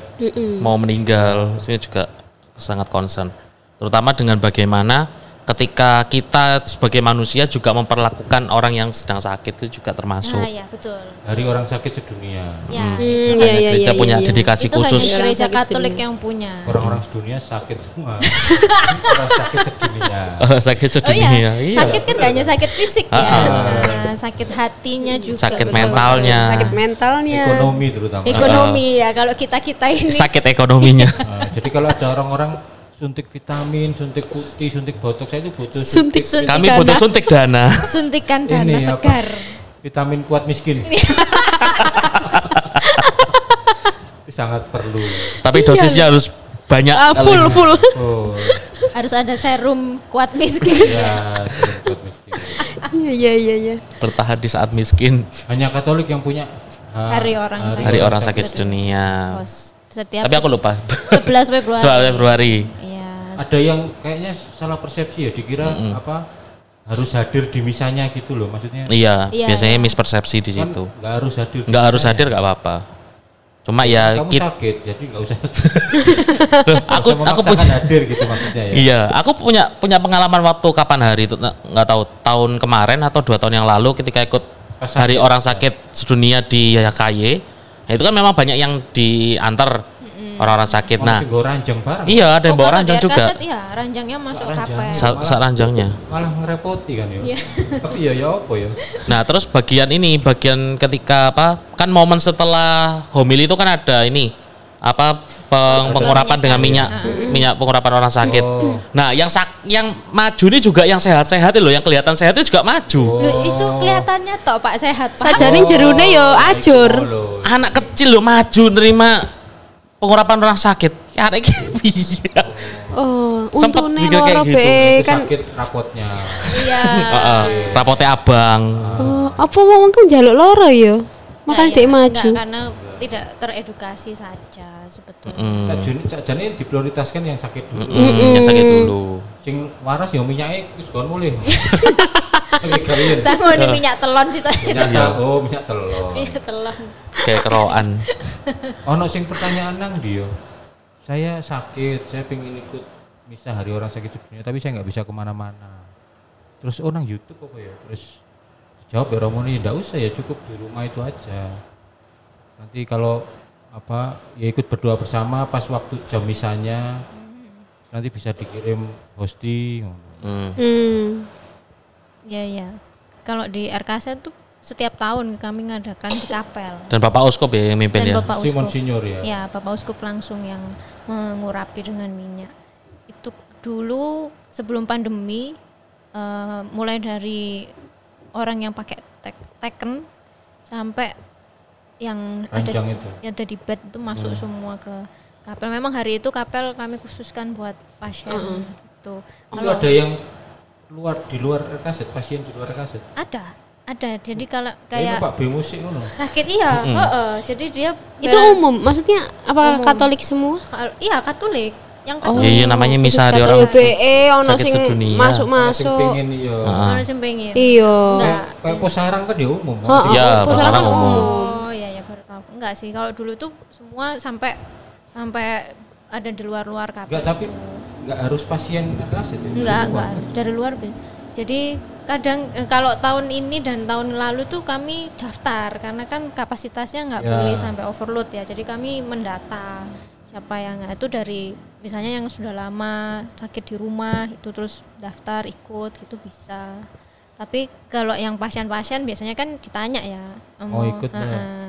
mau meninggal sini juga sangat concern. Terutama dengan bagaimana ketika kita sebagai manusia juga memperlakukan orang yang sedang sakit itu juga termasuk Nah, ya betul. hari orang sakit sedunia. Ya. hmm Makanya iya iya gereja iya punya iya. dedikasi Itu khusus hanya gereja Katolik yang punya. Orang-orang sedunia sakit semua. (laughs) orang sakit sedunia. orang sakit Oh sedunia iya, iya. sakit kan gak hanya sakit fisik ya, Ah, Nah, sakit hatinya juga. sakit betul. mentalnya sakit mentalnya Ekonomi terutama. Ekonomi ya, kalau kita kita ini sakit ekonominya Nah, jadi kalau ada orang-orang suntik vitamin, suntik putih, suntik botok, saya itu butuh Suntik. suntikan kami butuh suntik dana suntikan dana Ini apa? segar. vitamin kuat miskin. (laughs) itu sangat perlu. tapi dosisnya harus banyak Ah, full full Oh, Harus ada serum kuat miskin. ya kuat miskin. iya (laughs) iya iya iya bertahan di saat miskin Hanya Katolik yang punya ha- Hari orang sakit. hari orang sakit sedunia Oh, Setiap tapi aku lupa 11 Februari. soal Februari Iya. Ada yang kayaknya salah persepsi ya, dikira apa harus hadir di misanya gitu loh, maksudnya. iya Iya, biasanya iya. mispersepsi di Kan situ nggak harus hadir. di nggak harus hadir nggak apa-apa cuma ya Kamu kita sakit, jadi nggak usah. (laughs) aku usah aku punya hadir gitu maksudnya ya. Iya, aku punya punya pengalaman waktu kapan hari itu nggak tahu tahun kemarin atau dua tahun yang lalu ketika ikut Pas hari sakit, orang ya. sakit sedunia di YKY. Nah, itu kan memang banyak yang diantar orang-orang sakit. Nah, ranjang bareng. iya ada yang Oh, bawa kalau ranjang juga. RKZ, Iya, ranjangnya masuk Ranjang. kapel. Sa- ranjangnya. Malah ngerepoti kan ya. Iya. (laughs) Tapi ya ya apa ya? Nah, terus bagian ini, bagian ketika apa? Kan momen setelah homili itu kan ada ini apa peng- pengurapan dengan minyak minyak pengurapan orang sakit. Oh. Nah, yang sak yang maju ini juga yang sehat-sehat loh, yang kelihatan sehat itu juga maju. Loh, itu kelihatannya toh Pak sehat, Pak. sajane jerune yo ajur Oh, anak kecil loh maju nerima pengurapan orang sakit ya ada piye oh untune mikir kayak loro gitu. be Itu kan sakit rapotnya. Iya. Heeh, rapotnya abang oh apa wong ku njaluk loro ya makanya dia ya, maju karena tidak teredukasi saja sebetulnya. Mm. Sajane sajane diprioritaskan yang sakit dulu. Mm, yang sakit dulu. Sing waras ya minyake wis kon mulih. (laughs) Saya mau di minyak telon sih tadi. Minyak tel- oh, minyak telur. Minyak telon. Kayak keroan. (laughs) Ono sing pertanyaan nang dia. Saya sakit, saya pengen ikut misa hari orang sakit sedunia, tapi saya nggak bisa ke mana-mana. Terus oh nang YouTube apa ya? Terus jawab ya Romo nih, enggak usah ya cukup di rumah itu aja. Nanti kalau apa ya ikut berdoa bersama pas waktu jam misanya nanti bisa dikirim hosti. Hmm. Hmm. Ya ya. Kalau di RKZ tuh setiap tahun kami ngadakan di kapel. Dan Bapak Uskop ya yang mimpin Dan ya. Bapak Uskup. Monsinyur ya. Ya, Bapak Uskup langsung yang mengurapi dengan minyak. Itu dulu sebelum pandemi eh, mulai dari orang yang pakai tek- teken sampai yang ada itu. yang ada di bed itu masuk semua ke kapel. Memang hari itu kapel kami khususkan buat pasien itu. Itu ada yang luar di luar RKZ, pasien di luar RKZ. ada, ada. Jadi kalau Kayak kayak Pak B musik ngono. sakit iya, heeh. jadi dia Itu umum, maksudnya apa Katolik semua? Kal- iya Katolik yang Oh. Katolik. Iya, iya namanya misa hari orang BE ono sing. Sing masuk-masuk. pengen iya. Mana sih pengen? Iya. Enggak. Kayak posarang kan dia umum. Oh, Iya, oh, pasaran umum. Oh iya ya baru tahu. Enggak sih kalau dulu tuh semua sampai sampai ada di luar-luar kapal. Enggak, tapi enggak harus pasien RKZ ya. Enggak, enggak dari luar. Jadi kadang eh, kalau tahun ini dan tahun lalu tuh kami daftar karena kan kapasitasnya nggak Ya. boleh sampai overload ya. Jadi kami mendata siapa yang itu dari misalnya yang sudah lama sakit di rumah itu terus daftar ikut itu bisa. Tapi kalau yang pasien-pasien biasanya kan ditanya ya. Oh, ikut ya. Heeh.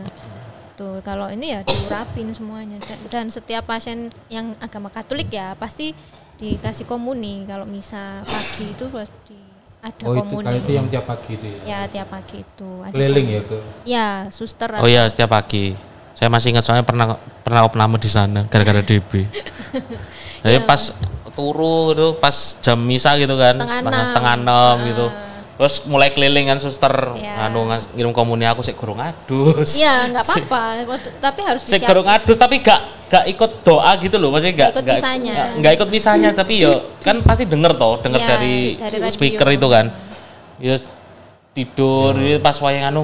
Tuh, kalau ini ya diurapin semuanya dan, dan setiap pasien yang agama Katolik ya pasti dikasih komuni kalau misa pagi itu pasti ada Oh, itu komuni. kalau itu yang tiap pagi itu ya. Ya tiap pagi itu ada Keliling ya ke Ya, suster Oh iya setiap pagi. Saya masih ingat soalnya pernah pernah opname di sana gara-gara DB. Jadi (laughs) pas turu itu pas jam misa gitu kan Setengah setengah, enam. setengah enam gitu. Terus mulai keliling kan suster Ya. anu ngirim komuni aku sik gurung adus. Iya, nggak (laughs) apa-apa. Tapi harus Sik gurung adus tapi gak gak ikut doa gitu loh maksudnya gak ikut misanya. nggak- nggak ikut misanya tapi yo kan pasti denger toh denger Iya, dari, dari radio. speaker itu kan ya tidur ya pas wayang anu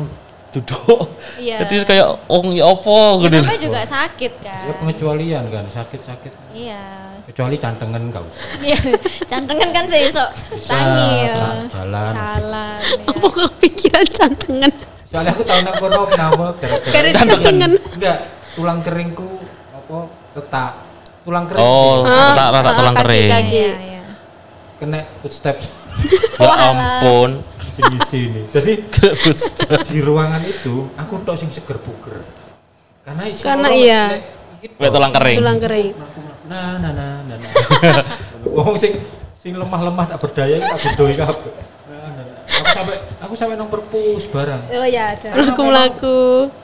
duduk Iya. jadi kayak oh ya opo Ya, gitu namanya juga sakit kan. ya pengecualian kan sakit-sakit Iya. kecuali cantengan enggak usah. Iya, cantengan kan saya sok tangil. nah, jalan. Jalan. ya. Apa kepikiran cantengan? Soalnya aku tahu nang kono kenapa gara-gara Cantengan. enggak tulang keringku apa retak. Tulang kering oh Ah, rata rata ah, tulang kaki, kering. Iya, iya. kena footsteps ya ampun sini sini. Jadi di ruangan itu aku tok sing seger buger. Karena isi Karena iya. Wek tulang kering Tulang kering. Nah, nah, nah, nah, nah. (laughs) Wong sing sing lemah-lemah tak berdaya tak bedoi kabeh. Nah, nah, nah. Aku sampai aku sampai nang perpus barang. Oh ya ada. Melaku-melaku.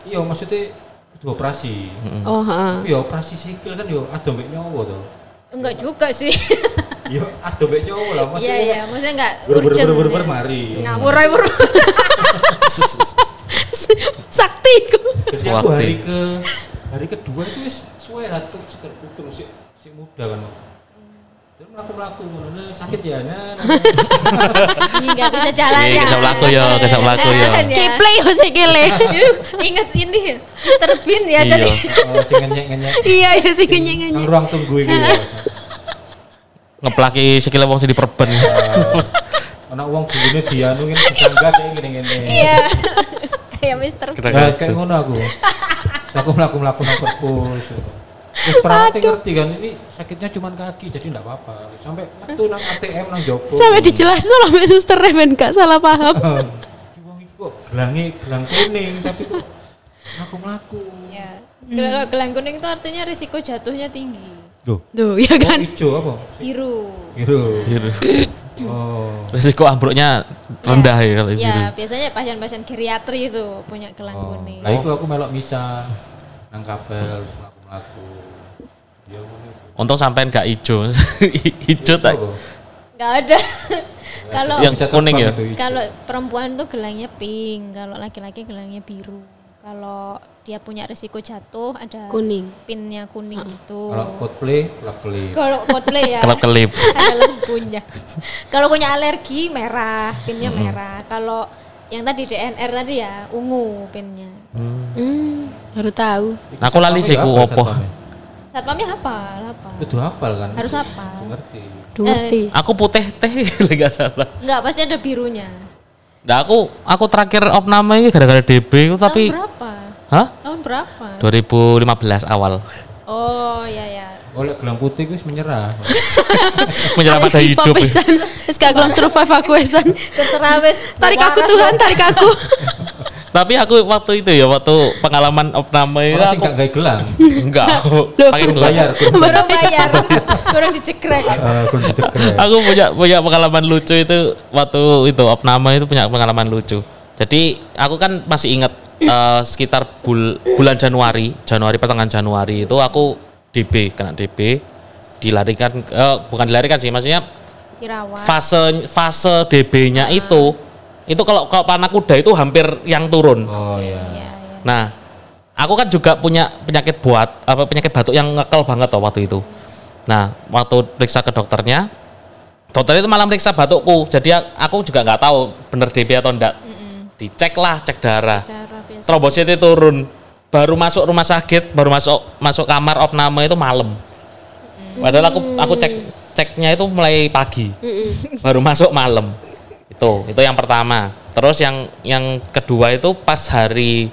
Iya, maksudnya kudu operasi. Oh, heeh. Tapi ya operasi sikil kan yo ado mek nyawa to. Enggak juga sih. (laughs) Yo ado mek nyawa lah Iya maksudnya. iya, maksudnya enggak urgent. ber, ber ya. mari. Ngawur aja bro. Sakti ku. Terus aku hari ke hari kedua itu wis suwe ratu seger puter sik sik muda kan. Terus melaku-melaku ngono "Nah, sakit ya. Nah, nah, nah." (laughs) Ini enggak bisa jalan Iya, ya. kesam laku ya, kesam laku ya. Ya. Kiple yo sik. Aduh, Ingat ini. Bean ya Iya. jadi. Oh, sing ngenyek-nyenyek. Iya, iya sing Nang ngenyek-ngenyek. ruang tunggu iki. (laughs) ngeplaki sikile wong sing diperben (laughs) Anak uang dulunya dianu kan tetangga kayak gini-gini. Iya. Kayak Mr. Kita Nah, gitu. kayak ngono aku. Aku melaku-melaku nang perpus. Terus perawatnya ngerti kan ini sakitnya cuma kaki jadi enggak apa-apa. Sampai metu nang ATM nang jopo. Sampai dijelasin loh sampai suster men gak salah paham. (laughs) Wong iki kok gelange gelang kuning tapi kok melaku-melaku. Ya. Gelang, gelang kuning itu artinya risiko jatuhnya tinggi. Loh, Tuh, ya oh, kan. hijau apa? Biru. Biru. Biru. Oh. risiko ambruknya rendah ya kalau biru Ya, biasanya pasien-pasien geriatri itu punya gelang Oh. kuning. Lah iku aku melok misa nang kapel terus melaku-melaku. Ya ngono. untung sampean gak ijo (laughs) ijo tak? Enggak ada. Kalau Yang Bisa kuning ya? itu kalau perempuan tuh gelangnya pink, kalau laki-laki gelangnya biru. Kalau dia punya risiko jatuh ada Kuning. pinnya kuning gitu. Kalau Coldplay, klub kelip. Kalau (laughs) Coldplay ya Kelap kelip. ada lampunya. Kalau punya alergi merah, pinnya merah. Kalau yang tadi DNR tadi ya ungu pinnya. Hmm, baru tahu. Aku lali sih ku opo. Satpamnya apa? Apa? Itu hafal kan? Harus hafal. Itu ngerti. Ngerti. Aku putih teh (laughs) enggak salah. Enggak, pasti ada birunya. Nah, aku aku terakhir opname ini gara-gara DB itu tapi berapa? Hah? Tahun berapa? 2015 awal. Oh, ya ya. Oleh gelang putih gue menyerah. (laughs) Menyerah pada hidup. Wis gak gelem survive aku Isan. Terserah wes. Tarik aku Tuhan, tarik aku. (laughs) Tapi aku waktu itu ya waktu pengalaman opname itu aku gak gaya gelang. (laughs) enggak aku pakai gelang. Bayar. Baru bayar. Kurang dicekrek. Eh, Kurang disekrek. Aku punya punya pengalaman lucu itu waktu itu opname itu punya pengalaman lucu. Jadi aku kan masih ingat eh, sekitar bul- bulan Januari, Januari pertengahan Januari itu aku DB kena DB dilarikan eh, bukan dilarikan sih maksudnya Dirawat. fase fase DB-nya itu itu kalau kalau panah kuda itu hampir yang turun. Oh iya. Ya, ya. Nah, aku kan juga punya penyakit buat apa penyakit batuk yang ngekel banget tuh waktu itu. Nah, waktu periksa ke dokternya, dokter itu malah periksa batukku. Jadi aku juga nggak tahu bener DB atau enggak. Dicek lah, cek darah. Darah. Trombositnya turun. Baru masuk rumah sakit, baru masuk masuk kamar opname itu malam. Padahal aku aku cek ceknya itu mulai pagi. baru masuk malam. Itu, itu yang pertama. Terus yang yang kedua itu pas hari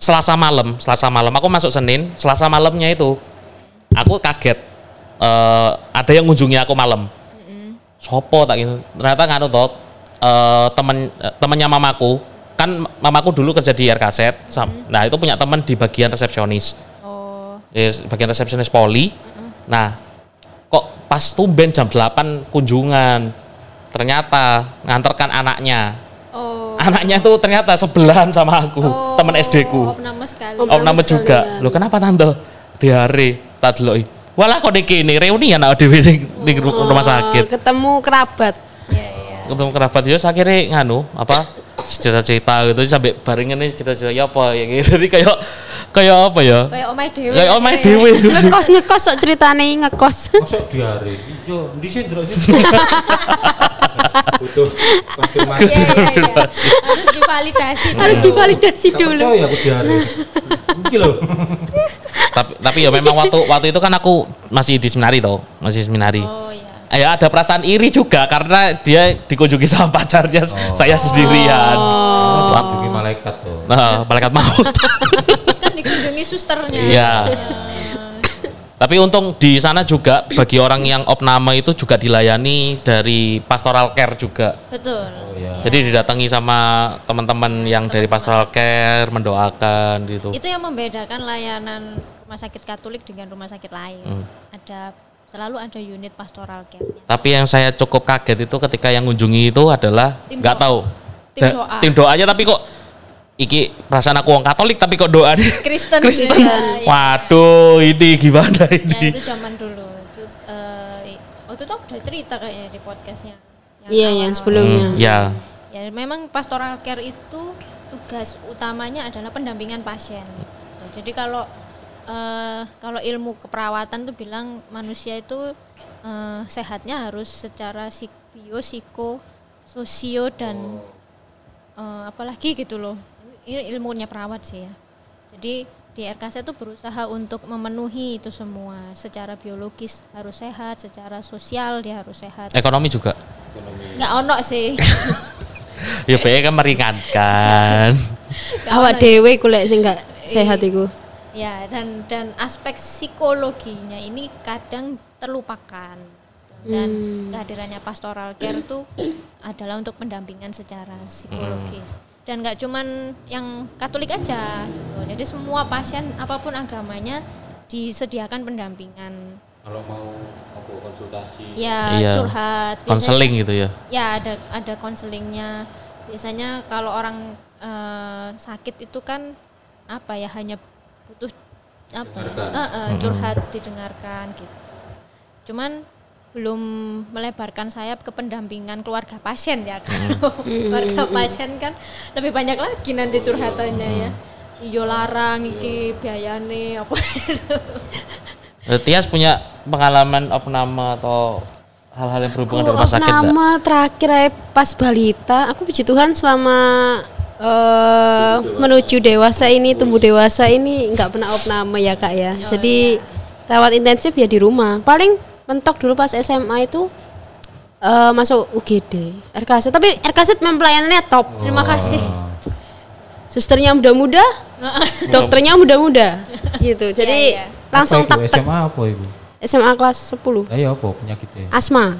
Selasa malam, Selasa malam aku masuk Senin, Selasa malamnya itu aku kaget eh, ada yang ngunjungi aku malam. Sopo tak gitu. Ternyata nganu toh eh, temen eh, temennya mamaku kan mamaku dulu kerja di RKZ. sam- Nah, itu punya teman di bagian resepsionis. Oh, Di bagian resepsionis poli. Nah, kok pas tumben jam 8 kunjungan. Ternyata nganterkan anaknya. oh. Anaknya tuh ternyata sebelahan sama aku, Oh, teman SD ku. Om nama sekali. Om- Om nama sekalian. juga. Lo kenapa tante? Di hari tak deloki. Walah kok iki ini reunian awake dhewe ning ning ru- rumah sakit. Oh, ketemu kerabat. Iya, iya. Ketemu kerabat yo akhirnya nganu apa cerita-cerita gitu sampai barengan nih cerita-cerita ya apa ya gitu. (laughs) Jadi kayak kayak apa ya? Kayak omai dewe. Kayak omah dhewe. (laughs) Ngekos (laughs) ngekos sok ceritane ngekos. Masuk di hari. Iya, di sini terus. Butuh konfirmasi. Iya, iya, iya. Harus divalidasi. Harus divalidasi dulu. percaya aku di hari. Iki loh. tapi tapi ya memang waktu waktu itu kan aku masih di seminari toh, masih seminari. Oh iya. Ya ada perasaan iri juga karena dia dikunjungi sama pacarnya saya sendirian. Oh. Dikunjungi malaikat tuh. Nah, malaikat maut. (laughs) Kan dikunjungi susternya. Iya. Tapi untung di sana juga bagi orang yang opname itu juga dilayani dari pastoral care juga. Betul. Oh iya. Jadi didatangi sama teman-teman yang dari pastoral care mendoakan gitu. Itu yang membedakan layanan rumah sakit Katolik dengan rumah sakit lain. Hmm. Ada selalu ada unit pastoral care-nya. Tapi yang saya cukup kaget itu ketika yang mengunjungi itu adalah nggak tahu Tim Da- doa. tim doanya tapi kok iki perasaan aku orang Katolik tapi kok doa di Kristen. (laughs) Kristen. Iya, iya. Waduh, ini gimana Ya ini? itu zaman dulu. Itu, eh, waktu itu aku udah cerita kayaknya di podcastnya. Iya, awal. yang sebelumnya. Hmm, ya. Ya memang pastoral care itu tugas utamanya adalah pendampingan pasien. Jadi kalau eh, kalau ilmu keperawatan tuh bilang manusia itu eh, sehatnya harus secara psik, bio, psiko, sosio dan eh, apalagi gitu loh. Ini ilmunya perawat sih ya. Jadi di RKC itu berusaha untuk memenuhi itu semua. Secara biologis harus sehat, secara sosial dia harus sehat. Ekonomi juga. Nggak ono sih. (laughs) Ya baik kan meringankan. (laughs) Nggak Awak ono. dewe kulek sing gak sehat iku. Ya, dan dan aspek psikologinya ini kadang terlupakan. Dan kehadirannya pastoral care itu adalah untuk pendampingan secara psikologis. Dan nggak cuman yang Katolik aja. gitu. Jadi semua pasien apa pun agamanya disediakan pendampingan. Kalau mau aku konsultasi. Ya, Iya. curhat. Konseling gitu ya. Ya ada ada konselingnya. Biasanya kalau orang eh, sakit itu kan apa ya hanya butuh apa? Ya, Dengarkan. eh, eh, curhat didengarkan gitu. Cuman belum melebarkan sayap ke pendampingan keluarga pasien ya kalau (laughs) keluarga pasien kan lebih banyak lagi nanti curhatannya ya. Iyo larang iki biayane apa itu (laughs) Eh, Tias punya pengalaman opname atau hal-hal yang berhubungan dengan rumah sakit nama terakhir pas balita, aku puji Tuhan selama eh menuju dewasa ini, tumbuh dewasa ini nggak pernah opname ya kak ya. Jadi rawat intensif ya di rumah. Paling mentok dulu pas SMA itu eh masuk UGD, RKZ. Tapi RKZ memang pelayanannya top. terima kasih Susternya muda-muda, (laughs) dokternya muda-muda, gitu. Jadi Iya, iya. langsung tak SMA apa ibu? SMA kelas 10 Ayo apa penyakitnya? asma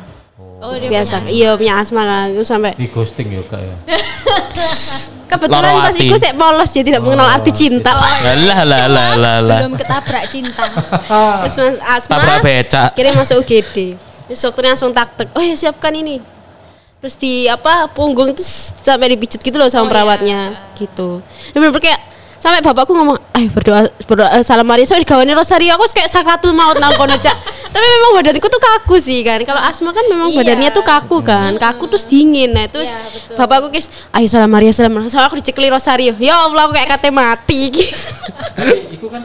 oh dia biasa iya punya asma kan itu sampai Di ghosting ya kak ya. (laughs) kebetulan pas itu saya polos jadi tidak mengenal arti cinta. Lah lah lah lah lah. belum ketabrak cinta. (laughs) Terus mas asma Tabrak beca. kirim masuk UGD terus dokternya langsung taktek oh ya siapkan ini. Terus di apa punggung itu sampai dipijit gitu loh sama Oh, perawatnya gitu. Dan bener kayak sampai bapakku ngomong ayo berdoa berdoa eh, salam Maria. Soalnya digawani rosario aku kayak sakratul maut nampon aja tapi memang badanku tuh kaku sih kan kalau asma kan memang Iya. badannya tuh kaku kan kaku terus dingin nah terus Iya, bapakku kis ayo salam Maria salam Maria sama aku dicekli rosario ya Allah aku kayak kate mati (laughs) itu kan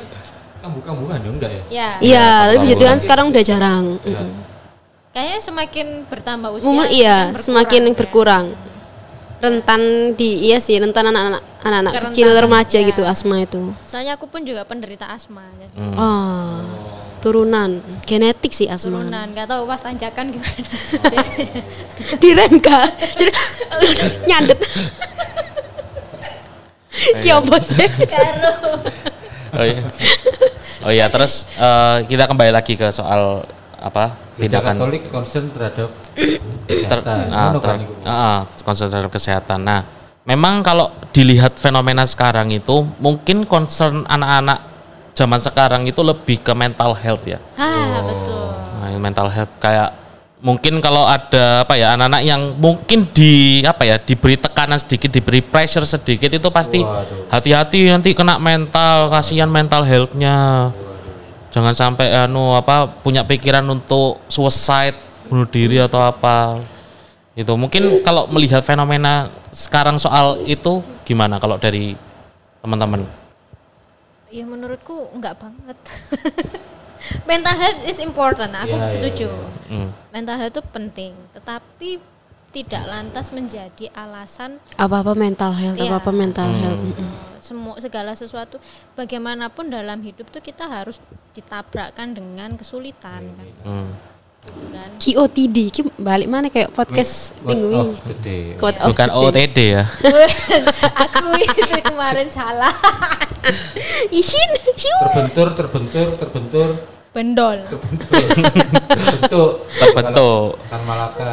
kambuh-kambuhan ya enggak ya? ya iya tapi puji Iya. Tuhan sekarang udah jarang Ya. kayaknya semakin bertambah usia Umur iya semakin semakin berkurang, ya. berkurang. Rentan di iya sih rentan anak-anak anak-anak kecil remaja ya. gitu asma itu. soalnya aku pun juga penderita asma jadi Oh, turunan genetik sih asma. turunan nggak tahu pas tanjakan gimana (laughs) biasanya Direm kak. Jadi nyandet. Ki opo sih? Oh iya. Oh iya, terus eh, kita kembali lagi ke soal apa? Tindakan Katolik concern terhadap ter, kesehatan. ah, kan ter- ah, concern terhadap kesehatan. Nah, memang kalau dilihat fenomena sekarang itu mungkin concern anak-anak zaman sekarang itu lebih ke mental health ya. ah betul Nah, mental health kayak mungkin kalau ada apa ya anak-anak yang mungkin di apa ya diberi tekanan sedikit, diberi pressure sedikit itu pasti Waduh. hati-hati nanti kena mental, kasihan mental healthnya. Jangan sampai anu apa punya pikiran untuk suicide, bunuh diri atau apa. Itu mungkin kalau melihat fenomena sekarang soal itu gimana kalau dari teman-teman? Ya menurutku nggak banget (laughs) mental health is important aku Iya, iya, setuju iya. Hmm. mental health itu penting tetapi tidak lantas menjadi alasan Apa-apa mental health, Iya. apa-apa mental health. Mm-mm. eh, semua segala sesuatu bagaimanapun dalam hidup tuh kita harus ditabrakkan dengan kesulitan kan, Hmm. Kan? QOTD, ki balik mana kayak podcast minggu ini. Quote of Bukan. OTD ya. (laughs) aku itu kemarin salah (laughs) Isin. Terbentur, terbentur, terbentur, bendol (laughs) terbentuk. Terbentuk. Kan Malaka,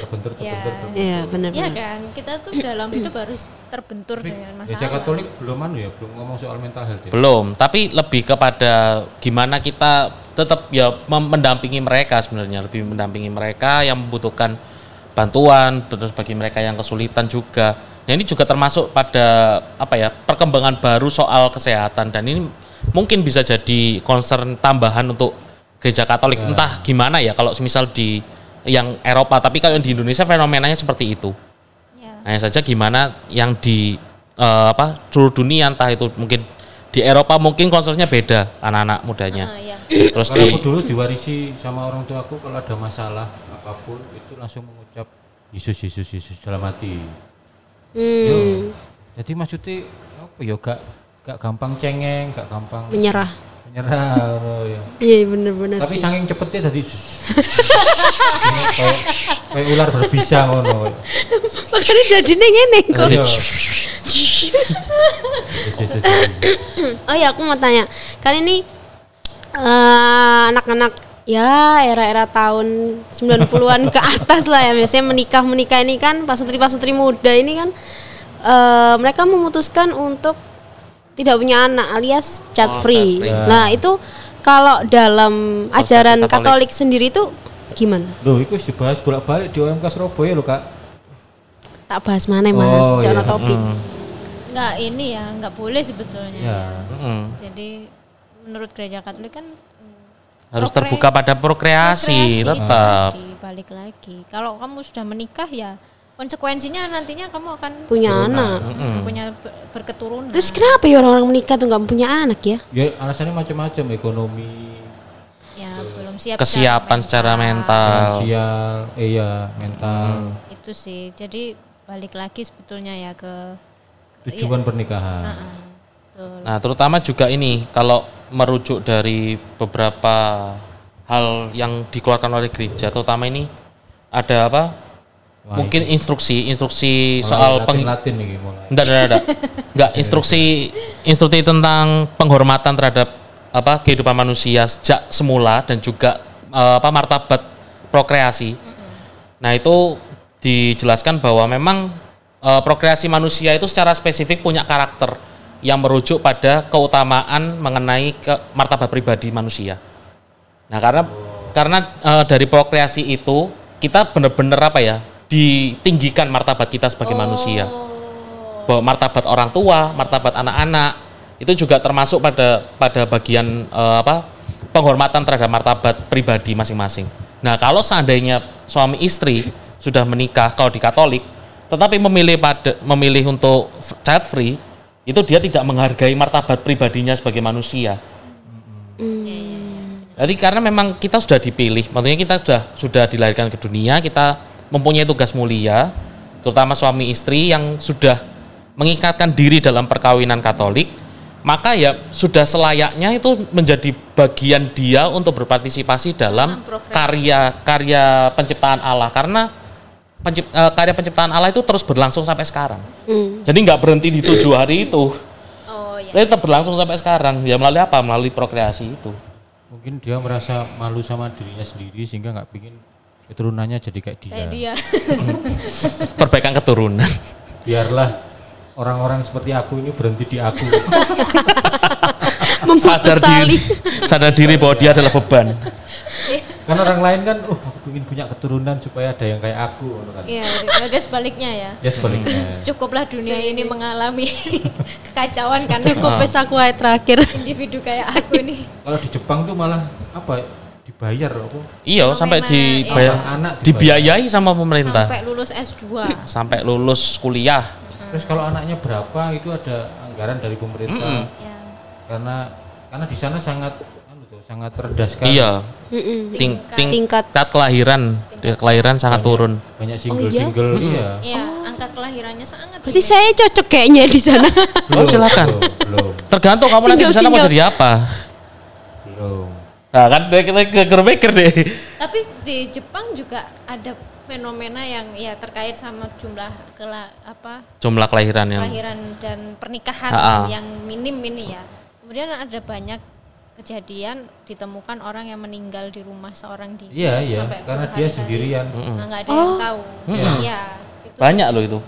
terbentur, Ya. terbentur. terbentur. Iya Iya benar-benar. kan kita tuh dalam hidup harus terbentur dengan Gereja masalah Katolik belum anu ya, belum ngomong soal mental health ya. Belum, tapi lebih kepada gimana kita tetap ya mendampingi mereka sebenarnya, lebih mendampingi mereka yang membutuhkan bantuan, terus bagi mereka yang kesulitan juga. Ya ini juga termasuk pada apa ya perkembangan baru soal kesehatan dan ini mungkin bisa jadi concern tambahan untuk gereja Katolik. Entah gimana ya kalau misal di yang Eropa, tapi kalau di Indonesia fenomenanya seperti itu. ya. Hanya saja gimana yang di eh, apa seluruh dunia entah itu mungkin di Eropa mungkin konsernya beda anak-anak mudanya. Ah, ya. Terus Kalau di aku dulu diwarisi sama orang tua aku kalau ada masalah apa pun itu langsung mengucap Yesus Yesus Yesus dalam hati. Yo. Hmm, Jadi maksudnya apa ya gak gak gampang cengeng, gak gampang menyerah. menyerah ngono ya. Iya bener-bener Tapi sih. saking cepetnya tadi kayak kayak ular berbisa ngono. Makanya jadi ngene kok. Iya. Yesus, Yesus, Yesus. Oh ya aku mau tanya, kan ini eh, anak-anak ya era-era tahun 90-an ke atas lah ya biasanya menikah-menikah ini kan pasutri-pasutri muda ini kan eh, mereka memutuskan untuk tidak punya anak alias child Oh, free. Nah, itu kalau dalam ajaran Katolik. Katolik sendiri itu gimana? Loh, itu dibahas bolak-balik di OMK Surabaya loh, Kak. Tak bahas mana Mas, Oh, jangan iya. topik. Nggak ini ya nggak boleh sebetulnya Ya. Mm. jadi menurut gereja Katolik kan mm, harus Prokre- terbuka pada prokreasi, Prokreasi tetap. tadi, balik lagi. Kalau kamu sudah menikah ya konsekuensinya nantinya kamu akan Punya anak. punya ber- berketurunan. Terus kenapa ya orang-orang menikah tuh nggak punya anak ya? Ya alasannya macam-macam ekonomi, ya belum siap Kesiapan secara mental. finansial, eh ya mental, Itu sih. Jadi balik lagi sebetulnya ya ke tujuan pernikahan. Ah, betul. Nah, terutama juga ini kalau merujuk dari beberapa hal yang dikeluarkan oleh gereja, terutama ini ada apa? Wah, Mungkin instruksi, instruksi Mulai soal peng Latin, Latin nih mulai. Enggak, enggak, enggak. Enggak, instruksi instruksi tentang penghormatan terhadap apa kehidupan manusia sejak semula dan juga eh, apa martabat prokreasi. Nah, itu dijelaskan bahwa memang eh, prokreasi manusia itu secara spesifik punya karakter yang merujuk pada keutamaan mengenai ke martabat pribadi manusia. Nah, karena karena eh, dari prokreasi itu kita benar-benar apa ya? ditinggikan martabat kita sebagai manusia bahwa martabat orang tua, martabat anak-anak itu juga termasuk pada pada bagian eh, apa penghormatan terhadap martabat pribadi masing-masing. Nah, kalau seandainya suami istri sudah menikah kalau di Katolik, tetapi memilih pada memilih untuk child free, itu dia tidak menghargai martabat pribadinya sebagai manusia. Jadi karena memang kita sudah dipilih, maksudnya kita sudah sudah dilahirkan ke dunia, kita mempunyai tugas mulia, terutama suami istri yang sudah mengikatkan diri dalam perkawinan Katolik, maka ya sudah selayaknya itu menjadi bagian dia untuk berpartisipasi dalam karya-karya penciptaan Allah. Karena pencip- eh, karya penciptaan Allah itu terus berlangsung sampai sekarang. Hmm. Jadi nggak berhenti di tujuh hari itu. Oh ya. Dia tetap berlangsung sampai sekarang. Ya melalui apa? Melalui prokreasi itu. Mungkin dia merasa malu sama dirinya sendiri sehingga nggak pingin keturunannya jadi kayak dia. Kayak dia. (laughs) Perbaikan keturunan. Biarlah orang-orang seperti aku ini berhenti di aku. (laughs) Sadar diri, sadar diri bahwa dia adalah beban. Kan orang lain kan, oh aku ingin punya keturunan supaya ada yang kayak aku. gitu kan. Iya, ada sebaliknya ya. Ya sebaliknya. Cukuplah dunia ini mengalami (laughs) kekacauan karena Cukup wes aku aja terakhir. individu kayak aku ini. Kalau di Jepang tuh malah apa? Dibayar apa? Iya, sampai Fenomena, dibayar, iya. Anak dibiayai sama pemerintah Sampai lulus S2. sampai lulus kuliah. Terus kalau anaknya berapa itu ada anggaran dari pemerintah. Ya. Karena karena di sana sangat sangat rendah sekali. Iya, Mm-mm. ting, ting, Tingkat. tingkat kelahiran, tingkat kelahiran sangat turun. Banyak single-single iya. Iya, angka kelahirannya sangat Berarti tinggi. saya cocok kayaknya di sana. (laughs) Oh, silakan. Belum, belum. Tergantung kamu nanti di sana mau jadi apa. belum. Nah, kan kita mikir deh. Tapi di Jepang juga ada fenomena yang ya terkait sama jumlah kela, apa Jumlah kelahiran yang kelahiran dan pernikahan Ah, ah. yang minim ini ya. Kemudian ada banyak kejadian ditemukan orang yang meninggal di rumah seorang diri. Iya, iya, sampai karena dia sendirian. Nah, nggak ada yang tahu. Iya. itu. banyak loh itu.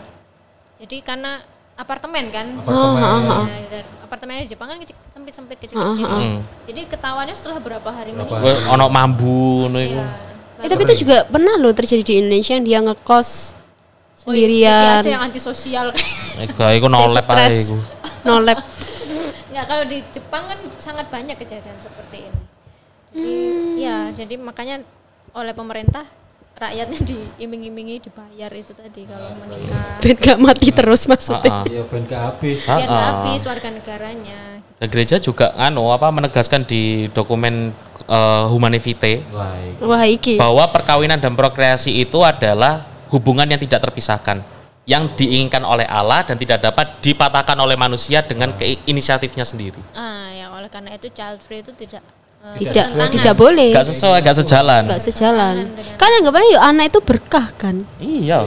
Jadi karena apartemen kan. Apartemen. Dan apartemennya di Jepang kan kecil- sempit-sempit kecil-kecil. Hmm. Jadi ketahuannya setelah berapa hari Berapa meninggal. Ono mambu. Iya. Eh, tapi itu juga pernah loh terjadi di Indonesia yang dia ngekos Oh, iya, sendirian. ada yang antisosial. Iku iku no lab ae stres. iku. No lab. Nggak, kalau di Jepang kan sangat banyak kejadian seperti ini. Jadi ya, jadi makanya oleh pemerintah rakyatnya (laughs) diiming-imingi dibayar itu tadi kalau menikah. Ben gak mati terus maksudnya. Ah, ah. Iya, ben gak habis. Ah, Biar nggak ah. habis warga negaranya. Dan gereja juga anu apa menegaskan di dokumen eh, Humane Vitae Baik. Wah iki. bahwa perkawinan dan prokreasi itu adalah hubungan yang tidak terpisahkan yang diinginkan oleh Allah dan tidak dapat dipatahkan oleh manusia dengan ke- inisiatifnya sendiri. Ah, ya oleh karena itu child free itu tidak eh, Tidak bertentangan. tidak boleh. Gak sesuai, gak sejalan. Gak sejalan. Kan anggapannya yuk anak itu berkah kan. Iya.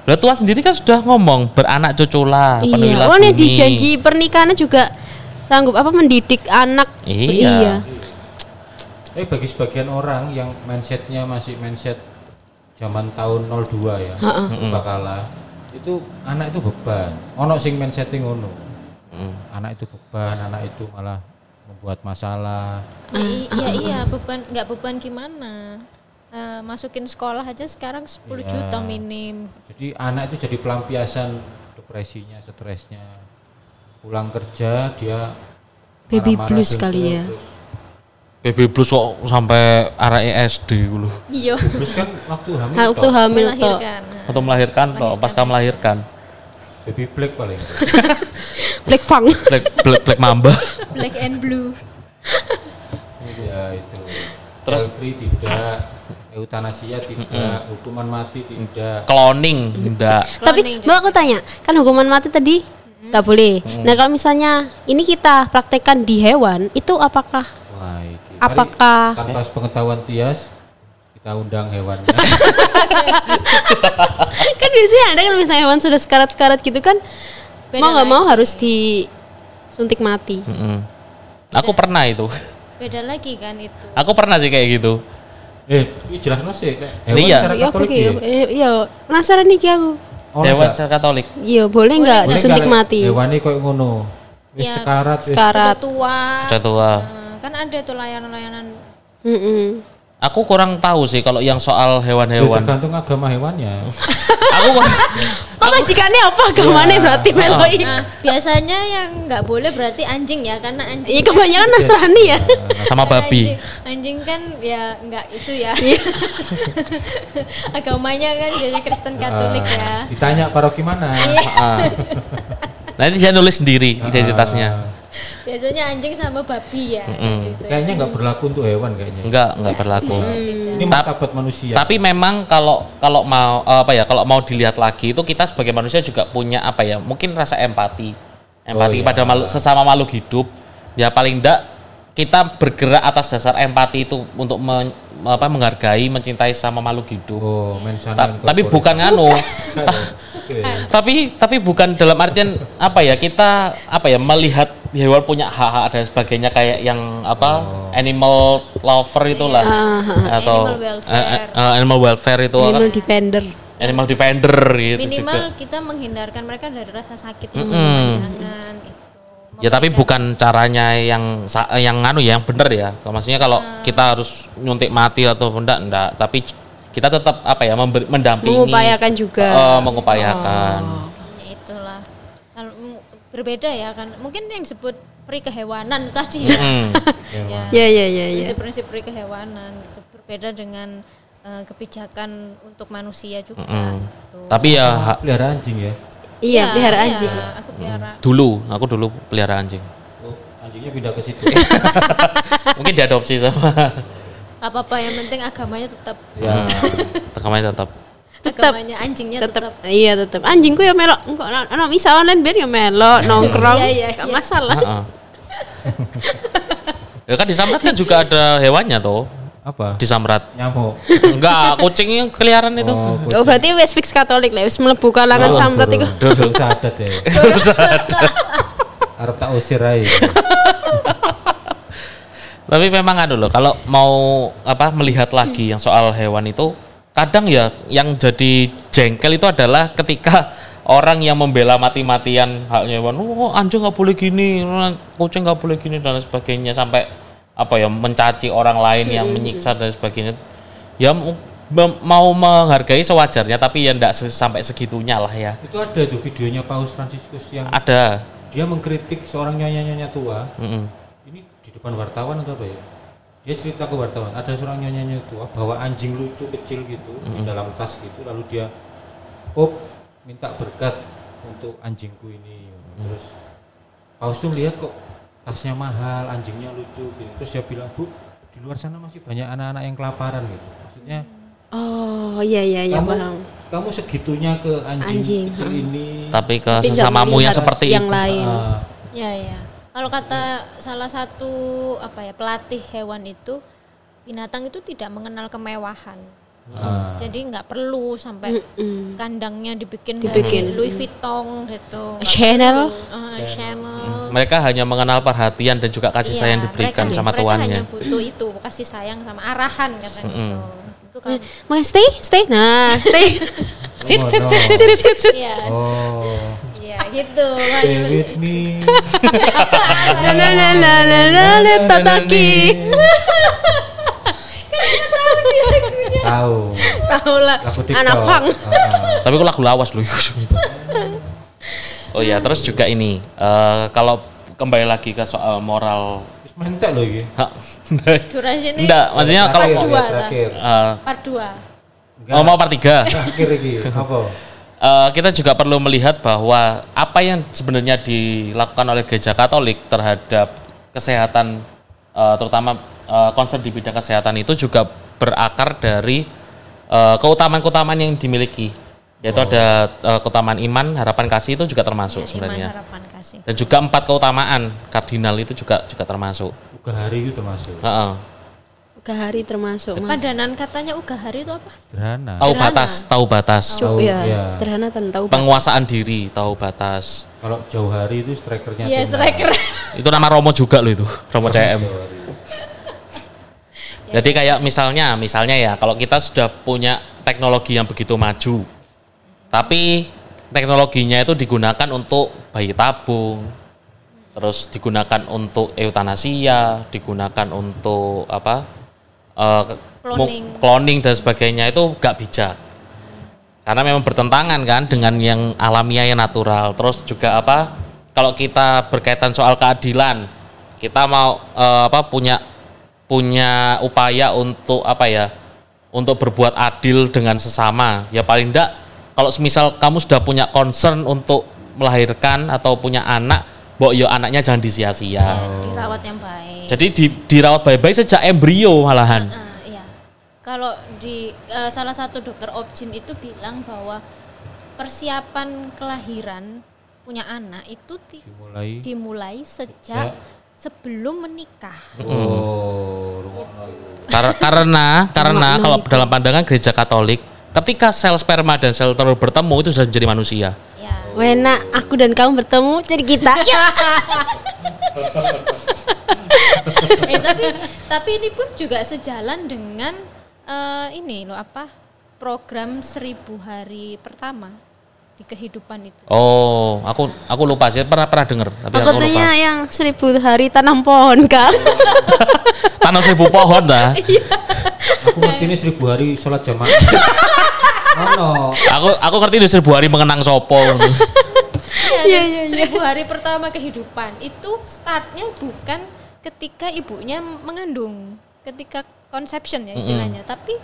Lah Tuhan sendiri kan sudah ngomong beranak cuculah, Iya. penuhilah Oh, bumi. di janji pernikahannya juga sanggup apa mendidik anak. Iya. Eh bagi sebagian orang yang mindsetnya masih mindset zaman tahun 02 ya, bakala itu anak itu beban. Ono sing mindsetnya ngono. Anak itu beban, anak itu malah membuat masalah. Ya, i- iya iya beban nggak beban gimana? Eh, masukin sekolah aja sekarang 10 Iya. juta minim. Jadi anak itu jadi pelampiasan depresinya, stresnya. Pulang kerja dia Baby marah-marah blues terus, kali ya. terus Baby blues kok sampai arah ESD dulu. Iya. Terus kan waktu hamil Nah, waktu hamil toh. Melahirkan. Atau melahirkan toh, pasca melahirkan. baby black paling. (laughs) Black Fang. Black, black, black mamba. Black and blue. ya itu. Terus- free tidak, eutanasia tidak, hukuman mati tidak. Cloning enggak. Tapi Mbak aku tanya, kan hukuman mati tadi nggak boleh. Nah kalau misalnya ini kita praktekkan di hewan, itu apakah Wah, Mari Apakah- tanpa pengetahuan Tias kita undang hewannya. (laughs) kan biasanya ada kan misalnya hewan sudah sekarat-sekarat gitu kan Beda mau nggak mau harus disuntik mati. Mm-mm. Aku pernah itu. Beda lagi kan itu. Aku pernah sih kayak gitu. eh, ini jelas sih. Kayak hewan Iya. secara Iya Katolik ya? Eh, Iya, penasaran nih aku. Oh, enggak. secara Katolik. Iya, boleh nggak disuntik mati? Hewannya kayak ngono. Wis Ya, sekarat, wis Sekarat. Sudah tua. Sudah tua. Nah, kan ada tuh layanan-layanan Mm-mm. Aku kurang tahu sih kalau yang soal Ya, hewan-hewan. tergantung agama hewannya. (laughs) Aku Oh majikannya apa agamanya berarti Meloi? Nah, biasanya yang nggak boleh berarti anjing ya, karena anjing. Iya kebanyakan Nasrani ya. sama karena babi. Anjing, anjing kan ya nggak itu ya. (laughs) Agamanya kan biasanya Kristen Katolik Ah, ya. Ditanya paroki mana? Ah. Nanti dia nulis sendiri identitasnya. Ah, (laughs) Biasanya anjing sama babi ya. gitu. kayaknya nggak berlaku untuk hewan kayaknya. Enggak, enggak berlaku. Ini martabat manusia. Tapi memang kalau kalau mau apa ya kalau mau dilihat lagi itu kita sebagai manusia juga punya apa ya mungkin rasa empati empati Oh, iya. pada makhluk sesama makhluk hidup ya paling enggak kita bergerak atas dasar empati itu untuk men- apa menghargai mencintai sama makhluk hidup oh, Ta- tapi bukan anu Oke. (laughs) tapi tapi bukan dalam artian apa ya kita apa ya melihat hewan punya hak-hak dan sebagainya kayak yang apa animal lover itulah atau Animal welfare. eh, eh, eh, animal welfare itu kan Animal defender. animal defender gitu Minimal juga kita menghindarkan mereka dari rasa sakit yang Mm-mm. jangan itu. ya tapi bukan caranya yang yang anu ya yang bener ya maksudnya kalau Ah. kita harus nyuntik mati atau enggak enggak tapi kita tetap apa ya memberi, mendampingi Mengupayakan juga. eh, mengupayakan Ya itulah. Kalau berbeda ya kan. Mungkin yang disebut peri kehewanan tadi ya. Hmm. (laughs) ya. (laughs) Ya ya ya ya. Prinsip-prinsip peri kehewanan itu berbeda dengan eh, kebijakan untuk manusia juga. Mm. gitu. tapi ya ha- pelihara anjing ya. Iya, pelihara iya, anjing. Aku pelihara. dulu aku dulu pelihara anjing Oh, anjingnya pindah ke situ. (laughs) mungkin diadopsi sama apa-apa yang penting agamanya tetap ya. (laughs) tekamanya tetap Tetap. agamanya anjingnya Tetap tetap. iya tetap. Anjingku ya melok. Enggak ana bisa online biar ya melok (laughs) nongkrong. Iya, iya, Enggak iya. masalah. Heeh. ya kan di Samrat kan juga ada hewannya tuh Apa? di Samrat Nyamuk. enggak kucing yang keliaran itu Oh, Oh berarti wes fix Katolik lah, wes mlebu kalangan Oh, samrat bro. iku. Nggak usah adat ya. (laughs) Arab tak usir aja. Tapi memang anu loh kalau mau apa melihat lagi yang soal hewan itu kadang ya yang jadi jengkel itu adalah ketika orang yang membela mati-matian haknya hewan oh anjing nggak boleh gini kucing nggak boleh gini dan sebagainya sampai apa ya mencaci orang lain yang menyiksa dan sebagainya. Ya mau menghargai sewajarnya tapi ya enggak sampai segitunya lah ya. Itu ada tuh videonya Paus Franciscus yang ada. dia mengkritik seorang nyonya-nyonya tua. Ini di depan wartawan atau apa ya? Dia cerita ke wartawan, ada seorang nyonya tua bawa anjing lucu kecil gitu di dalam tas gitu, lalu dia, oh minta berkat untuk anjingku ini. Terus Paus tuh lihat kok tasnya mahal, anjingnya lucu gitu. Terus dia bilang, bu di luar sana masih banyak anak-anak yang kelaparan gitu. Maksudnya Oh iya iya iya kamu, paham. kamu segitunya ke anjing, Anjing, kecil ini. tapi ke Tapi sesamamu yang seperti yang itu lain. Ah, Ya ya. Kalau kata salah satu apa ya pelatih hewan itu binatang itu tidak mengenal kemewahan. ah. Jadi nggak perlu sampai Mm-mm. kandangnya dibikin, Dibikin. dari Louis Vuitton gitu. Chanel. Ah, Chanel. mereka hanya mengenal perhatian dan juga kasih Iya, sayang diberikan mereka, sama mereka tuannya hanya butuh itu kasih sayang sama arahan katanya gitu. Itu kan. Mau stay? Stay. Nah, stay. (laughs) sit, sit, sit, sit sit sit sit. Iya, Oh, iya gitu. stay Hanya with me. La la la la la la (laughs) la tataki. Tahu. Tahu lah. Lagu TikTok. Anak fang. Ah, ah. tapi aku lagu lawas loh oh ya terus juga ini eh, kalau kembali lagi ke soal moral Mentek loh ini. Durasi ini Enggak, maksudnya kalau Part dua, ya, ta. terakhir. eh, part 2. Enggak, oh, mau part 3. terakhir lagi. Apa? Eh, kita juga perlu melihat bahwa apa yang sebenarnya dilakukan oleh gereja Katolik terhadap kesehatan, eh, terutama eh, concern di bidang kesehatan itu juga berakar dari eh, keutamaan-keutamaan yang dimiliki, yaitu ada eh, keutamaan iman, harapan kasih itu juga termasuk Iman sebenarnya, harapan kasih. dan juga empat keutamaan kardinal itu juga juga termasuk. Uga hari itu termasuk. Heeh. Gahari termasuk mas. Padanan katanya Ugahari itu apa? Sederhana. Tahu Sederhana. batas, tahu batas, Cup Tahu, ya, ya. sederhana dan tahu. penguasaan diri, tahu batas. Kalau jauh hari itu strikernya Iya, striker. Itu nama Romo juga loh itu, Romo CM. Jauh hari. Jadi kayak misalnya, misalnya ya, kalau kita sudah punya teknologi yang begitu maju, tapi teknologinya itu digunakan untuk bayi tabung, terus digunakan untuk eutanasia, digunakan untuk apa, eh, Cloning. cloning dan sebagainya itu gak bijak, karena memang bertentangan kan dengan yang alamiah yang natural. Terus juga apa, kalau kita berkaitan soal keadilan, kita mau eh, apa punya punya upaya untuk apa ya untuk berbuat adil dengan sesama ya paling enggak kalau semisal kamu sudah punya concern untuk melahirkan atau punya anak mbok yo anaknya jangan disia-sia Dirawat yang baik. jadi di, dirawat baik-baik sejak embrio malahan Ah, iya. Kalau di eh, salah satu dokter objin itu bilang bahwa persiapan kelahiran punya anak itu ti- Dimulai. dimulai sejak sebelum menikah. Oh. Kar- karena karena kalau dalam pandangan gereja Katolik ketika sel sperma dan sel telur bertemu itu sudah menjadi manusia Ya. Wena, aku dan kamu bertemu jadi kita. (laughs) Eh tapi tapi ini pun juga sejalan dengan eh, ini loh apa program seribu hari pertama di kehidupan itu. oh aku aku lupa sih pernah pernah dengar tapi Aku aku lupa tanya yang seribu hari tanam pohon kan. (laughs) tanam seribu pohon dah (laughs) Aku ngerti ini seribu hari sholat jamaah. Oh no. aku aku ngerti di seribu hari mengenang sopo. (laughs) Iya, dan seribu hari pertama kehidupan. Itu startnya bukan ketika ibunya mengandung, ketika conception ya istilahnya, tapi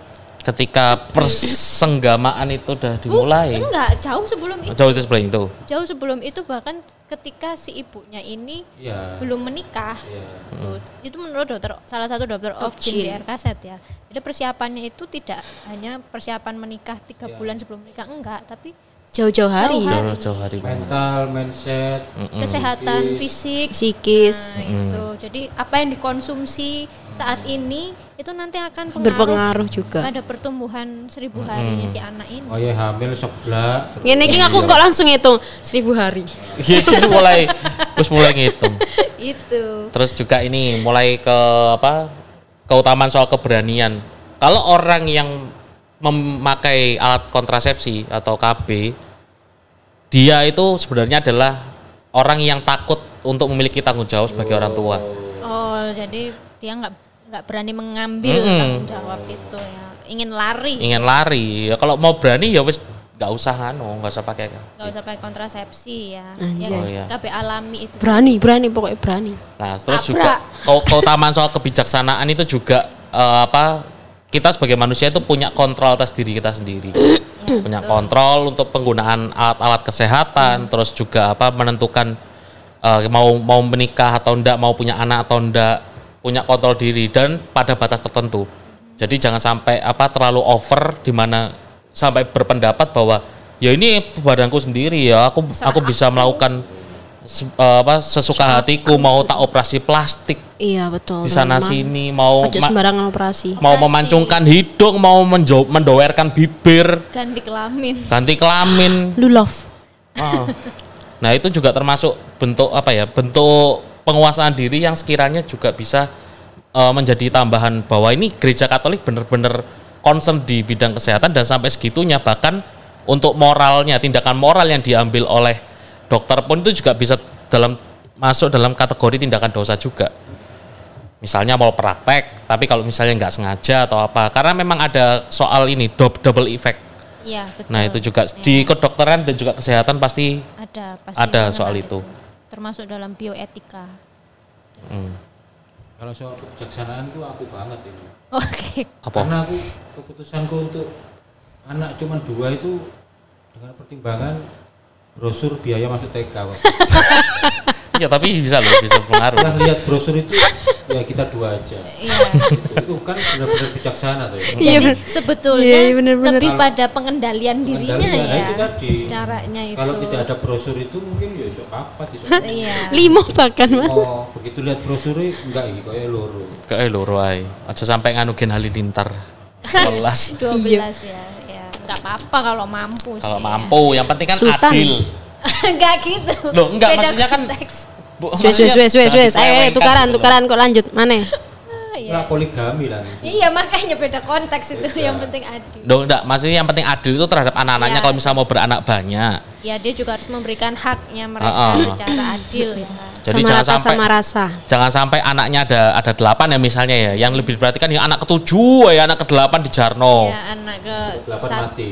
ketika persenggamaan itu udah dimulai enggak jauh sebelum itu, jauh itu sebelum itu jauh sebelum itu bahkan ketika si ibunya ini Iya. belum menikah. Iya. Tuh, itu menurut dokter salah satu dokter Opjin di RKZ ya. Jadi persiapannya itu tidak hanya persiapan menikah tiga bulan sebelum menikah enggak, tapi Jauh-jauh hari. Jauh jauh jauh hari. Mental, mindset. kesehatan fisik Psikis. Nah, itu. Jadi apa yang dikonsumsi saat ini itu nanti akan pengaruh Berpengaruh juga. pada pertumbuhan seribu harinya si anak ini. Oh ya hamil sebelah. Ini iki aku kok langsung hitung seribu hari. gitu terus mulai terus mulai ngitung (laughs) itu. terus juga ini mulai ke apa keutamaan soal keberanian kalau orang yang memakai alat kontrasepsi atau KB dia itu sebenarnya adalah orang yang takut untuk memiliki tanggung jawab sebagai orang tua Oh, jadi dia nggak nggak berani mengambil Mm-mm. tanggung jawab itu ya. Ingin lari, ingin lari ya kalau mau berani ya wis nggak usah anu nggak usah pakai nggak usah pakai kontrasepsi ya. Anjay. Ya, Oh, iya. KB alami itu. Berani, berani pokoknya berani. Nah, terus Tabrak. juga keutamaan soal kebijaksanaan itu juga eh, apa? Kita sebagai manusia itu punya kontrol atas diri kita sendiri. Punya kontrol untuk penggunaan alat-alat kesehatan, terus juga apa menentukan eh, mau mau menikah atau enggak, mau punya anak atau enggak, punya kontrol diri dan pada batas tertentu. Jadi jangan sampai apa terlalu over di mana sampai berpendapat bahwa ya ini badanku sendiri ya, aku aku bisa melakukan se- eh, apa sesuka hatiku mau tak operasi plastik Iya betul. di sana teman-teman. sini mau Aja sembarangan operasi. mau Operasi. memancungkan hidung mau menjo- mendowerkan bibir ganti kelamin. ganti kelamin (gasps) Lulov. Ah. nah itu juga termasuk bentuk apa ya bentuk penguasaan diri yang sekiranya juga bisa eh, menjadi tambahan bahwa ini gereja Katolik benar-benar concern di bidang kesehatan dan sampai segitunya bahkan untuk moralnya tindakan moral yang diambil oleh dokter pun itu juga bisa dalam masuk dalam kategori tindakan dosa juga misalnya mau praktek tapi kalau misalnya nggak sengaja atau apa karena memang ada soal ini doub- double effect Iya, betul. nah itu juga di kedokteran dan juga kesehatan pasti ada pasti Ada soal itu. Termasuk dalam bioetika. Hmm. kalau soal kebijaksanaan tuh aku banget ini Oke. Apa? karena aku keputusanku untuk anak cuma dua itu dengan pertimbangan brosur biaya masuk TK. Iya (laughs) tapi bisa loh, bisa pengaruh. Setelah lihat brosur itu ya kita dua aja Iya. itu kan benar-benar bijaksana tuh ya. Iya, Jadi bener. sebetulnya Iya, iya, bener-bener. lebih pada pengendalian dirinya Pengendalian, nah ya. itu tadi Caranya itu. kalau tidak ada brosur itu mungkin ya sok apa sok Iya. Limo bahkan mas. oh begitu lihat brosurnya enggak iki kayak loro Kayak loro ae. Aja sampai nganu Gen Halilintar. (laughs) Welas. 12 ya. Enggak apa-apa kalau mampu sih. Kalau ya. mampu, yang penting kan Sultan. adil. (laughs) enggak gitu. Loh, enggak, Beda maksudnya kan- konteks. Bu, Wes wes wes wes ayo, diselewengkan tukaran loh. tukaran kok lanjut mana? Ah, iya. Enggak poligami lah Iya makanya beda konteks itu Beda. yang penting adil. Loh, enggak, maksudnya yang penting adil itu terhadap anak-anaknya Iya. kalau misalnya mau beranak banyak. Ya dia juga harus memberikan haknya mereka Ah, ah. secara adil ya. Jadi sama jangan rata sampai sama rasa. jangan sampai anaknya ada ada delapan ya misalnya ya. Yang lebih diperhatikan yang anak ketujuh ya anak ke delapan di Jarno. Ya anak ke delapan mati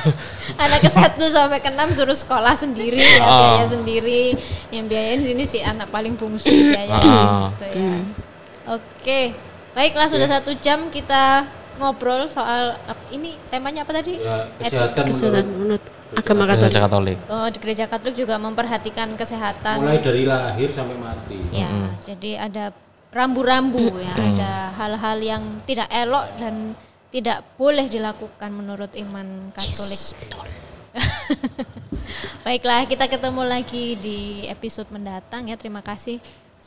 (laughs) anak ke satu sampai ke enam suruh sekolah sendiri ya Ah. biaya sendiri yang biayain ini si anak paling bungsu biayain Ah. gitu ya oke baiklah sudah satu jam kita ngobrol soal ini temanya apa tadi? Ya Etik. kesehatan Kesehatan menurut menurut agama Gereja Katolik. Katolik. oh di gereja Katolik juga memperhatikan kesehatan. Mulai dari lahir sampai mati. Ya jadi ada rambu-rambu ya ada hal-hal yang tidak elok dan tidak boleh dilakukan menurut iman Katolik. (laughs) Baiklah, kita ketemu lagi di episode mendatang ya. Terima kasih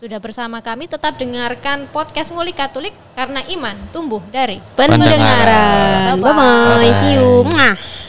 sudah bersama kami. Tetap dengarkan podcast Ngulik Katolik karena iman tumbuh dari Pendengaran. Bye-bye. Bye bye. See you. Mwah.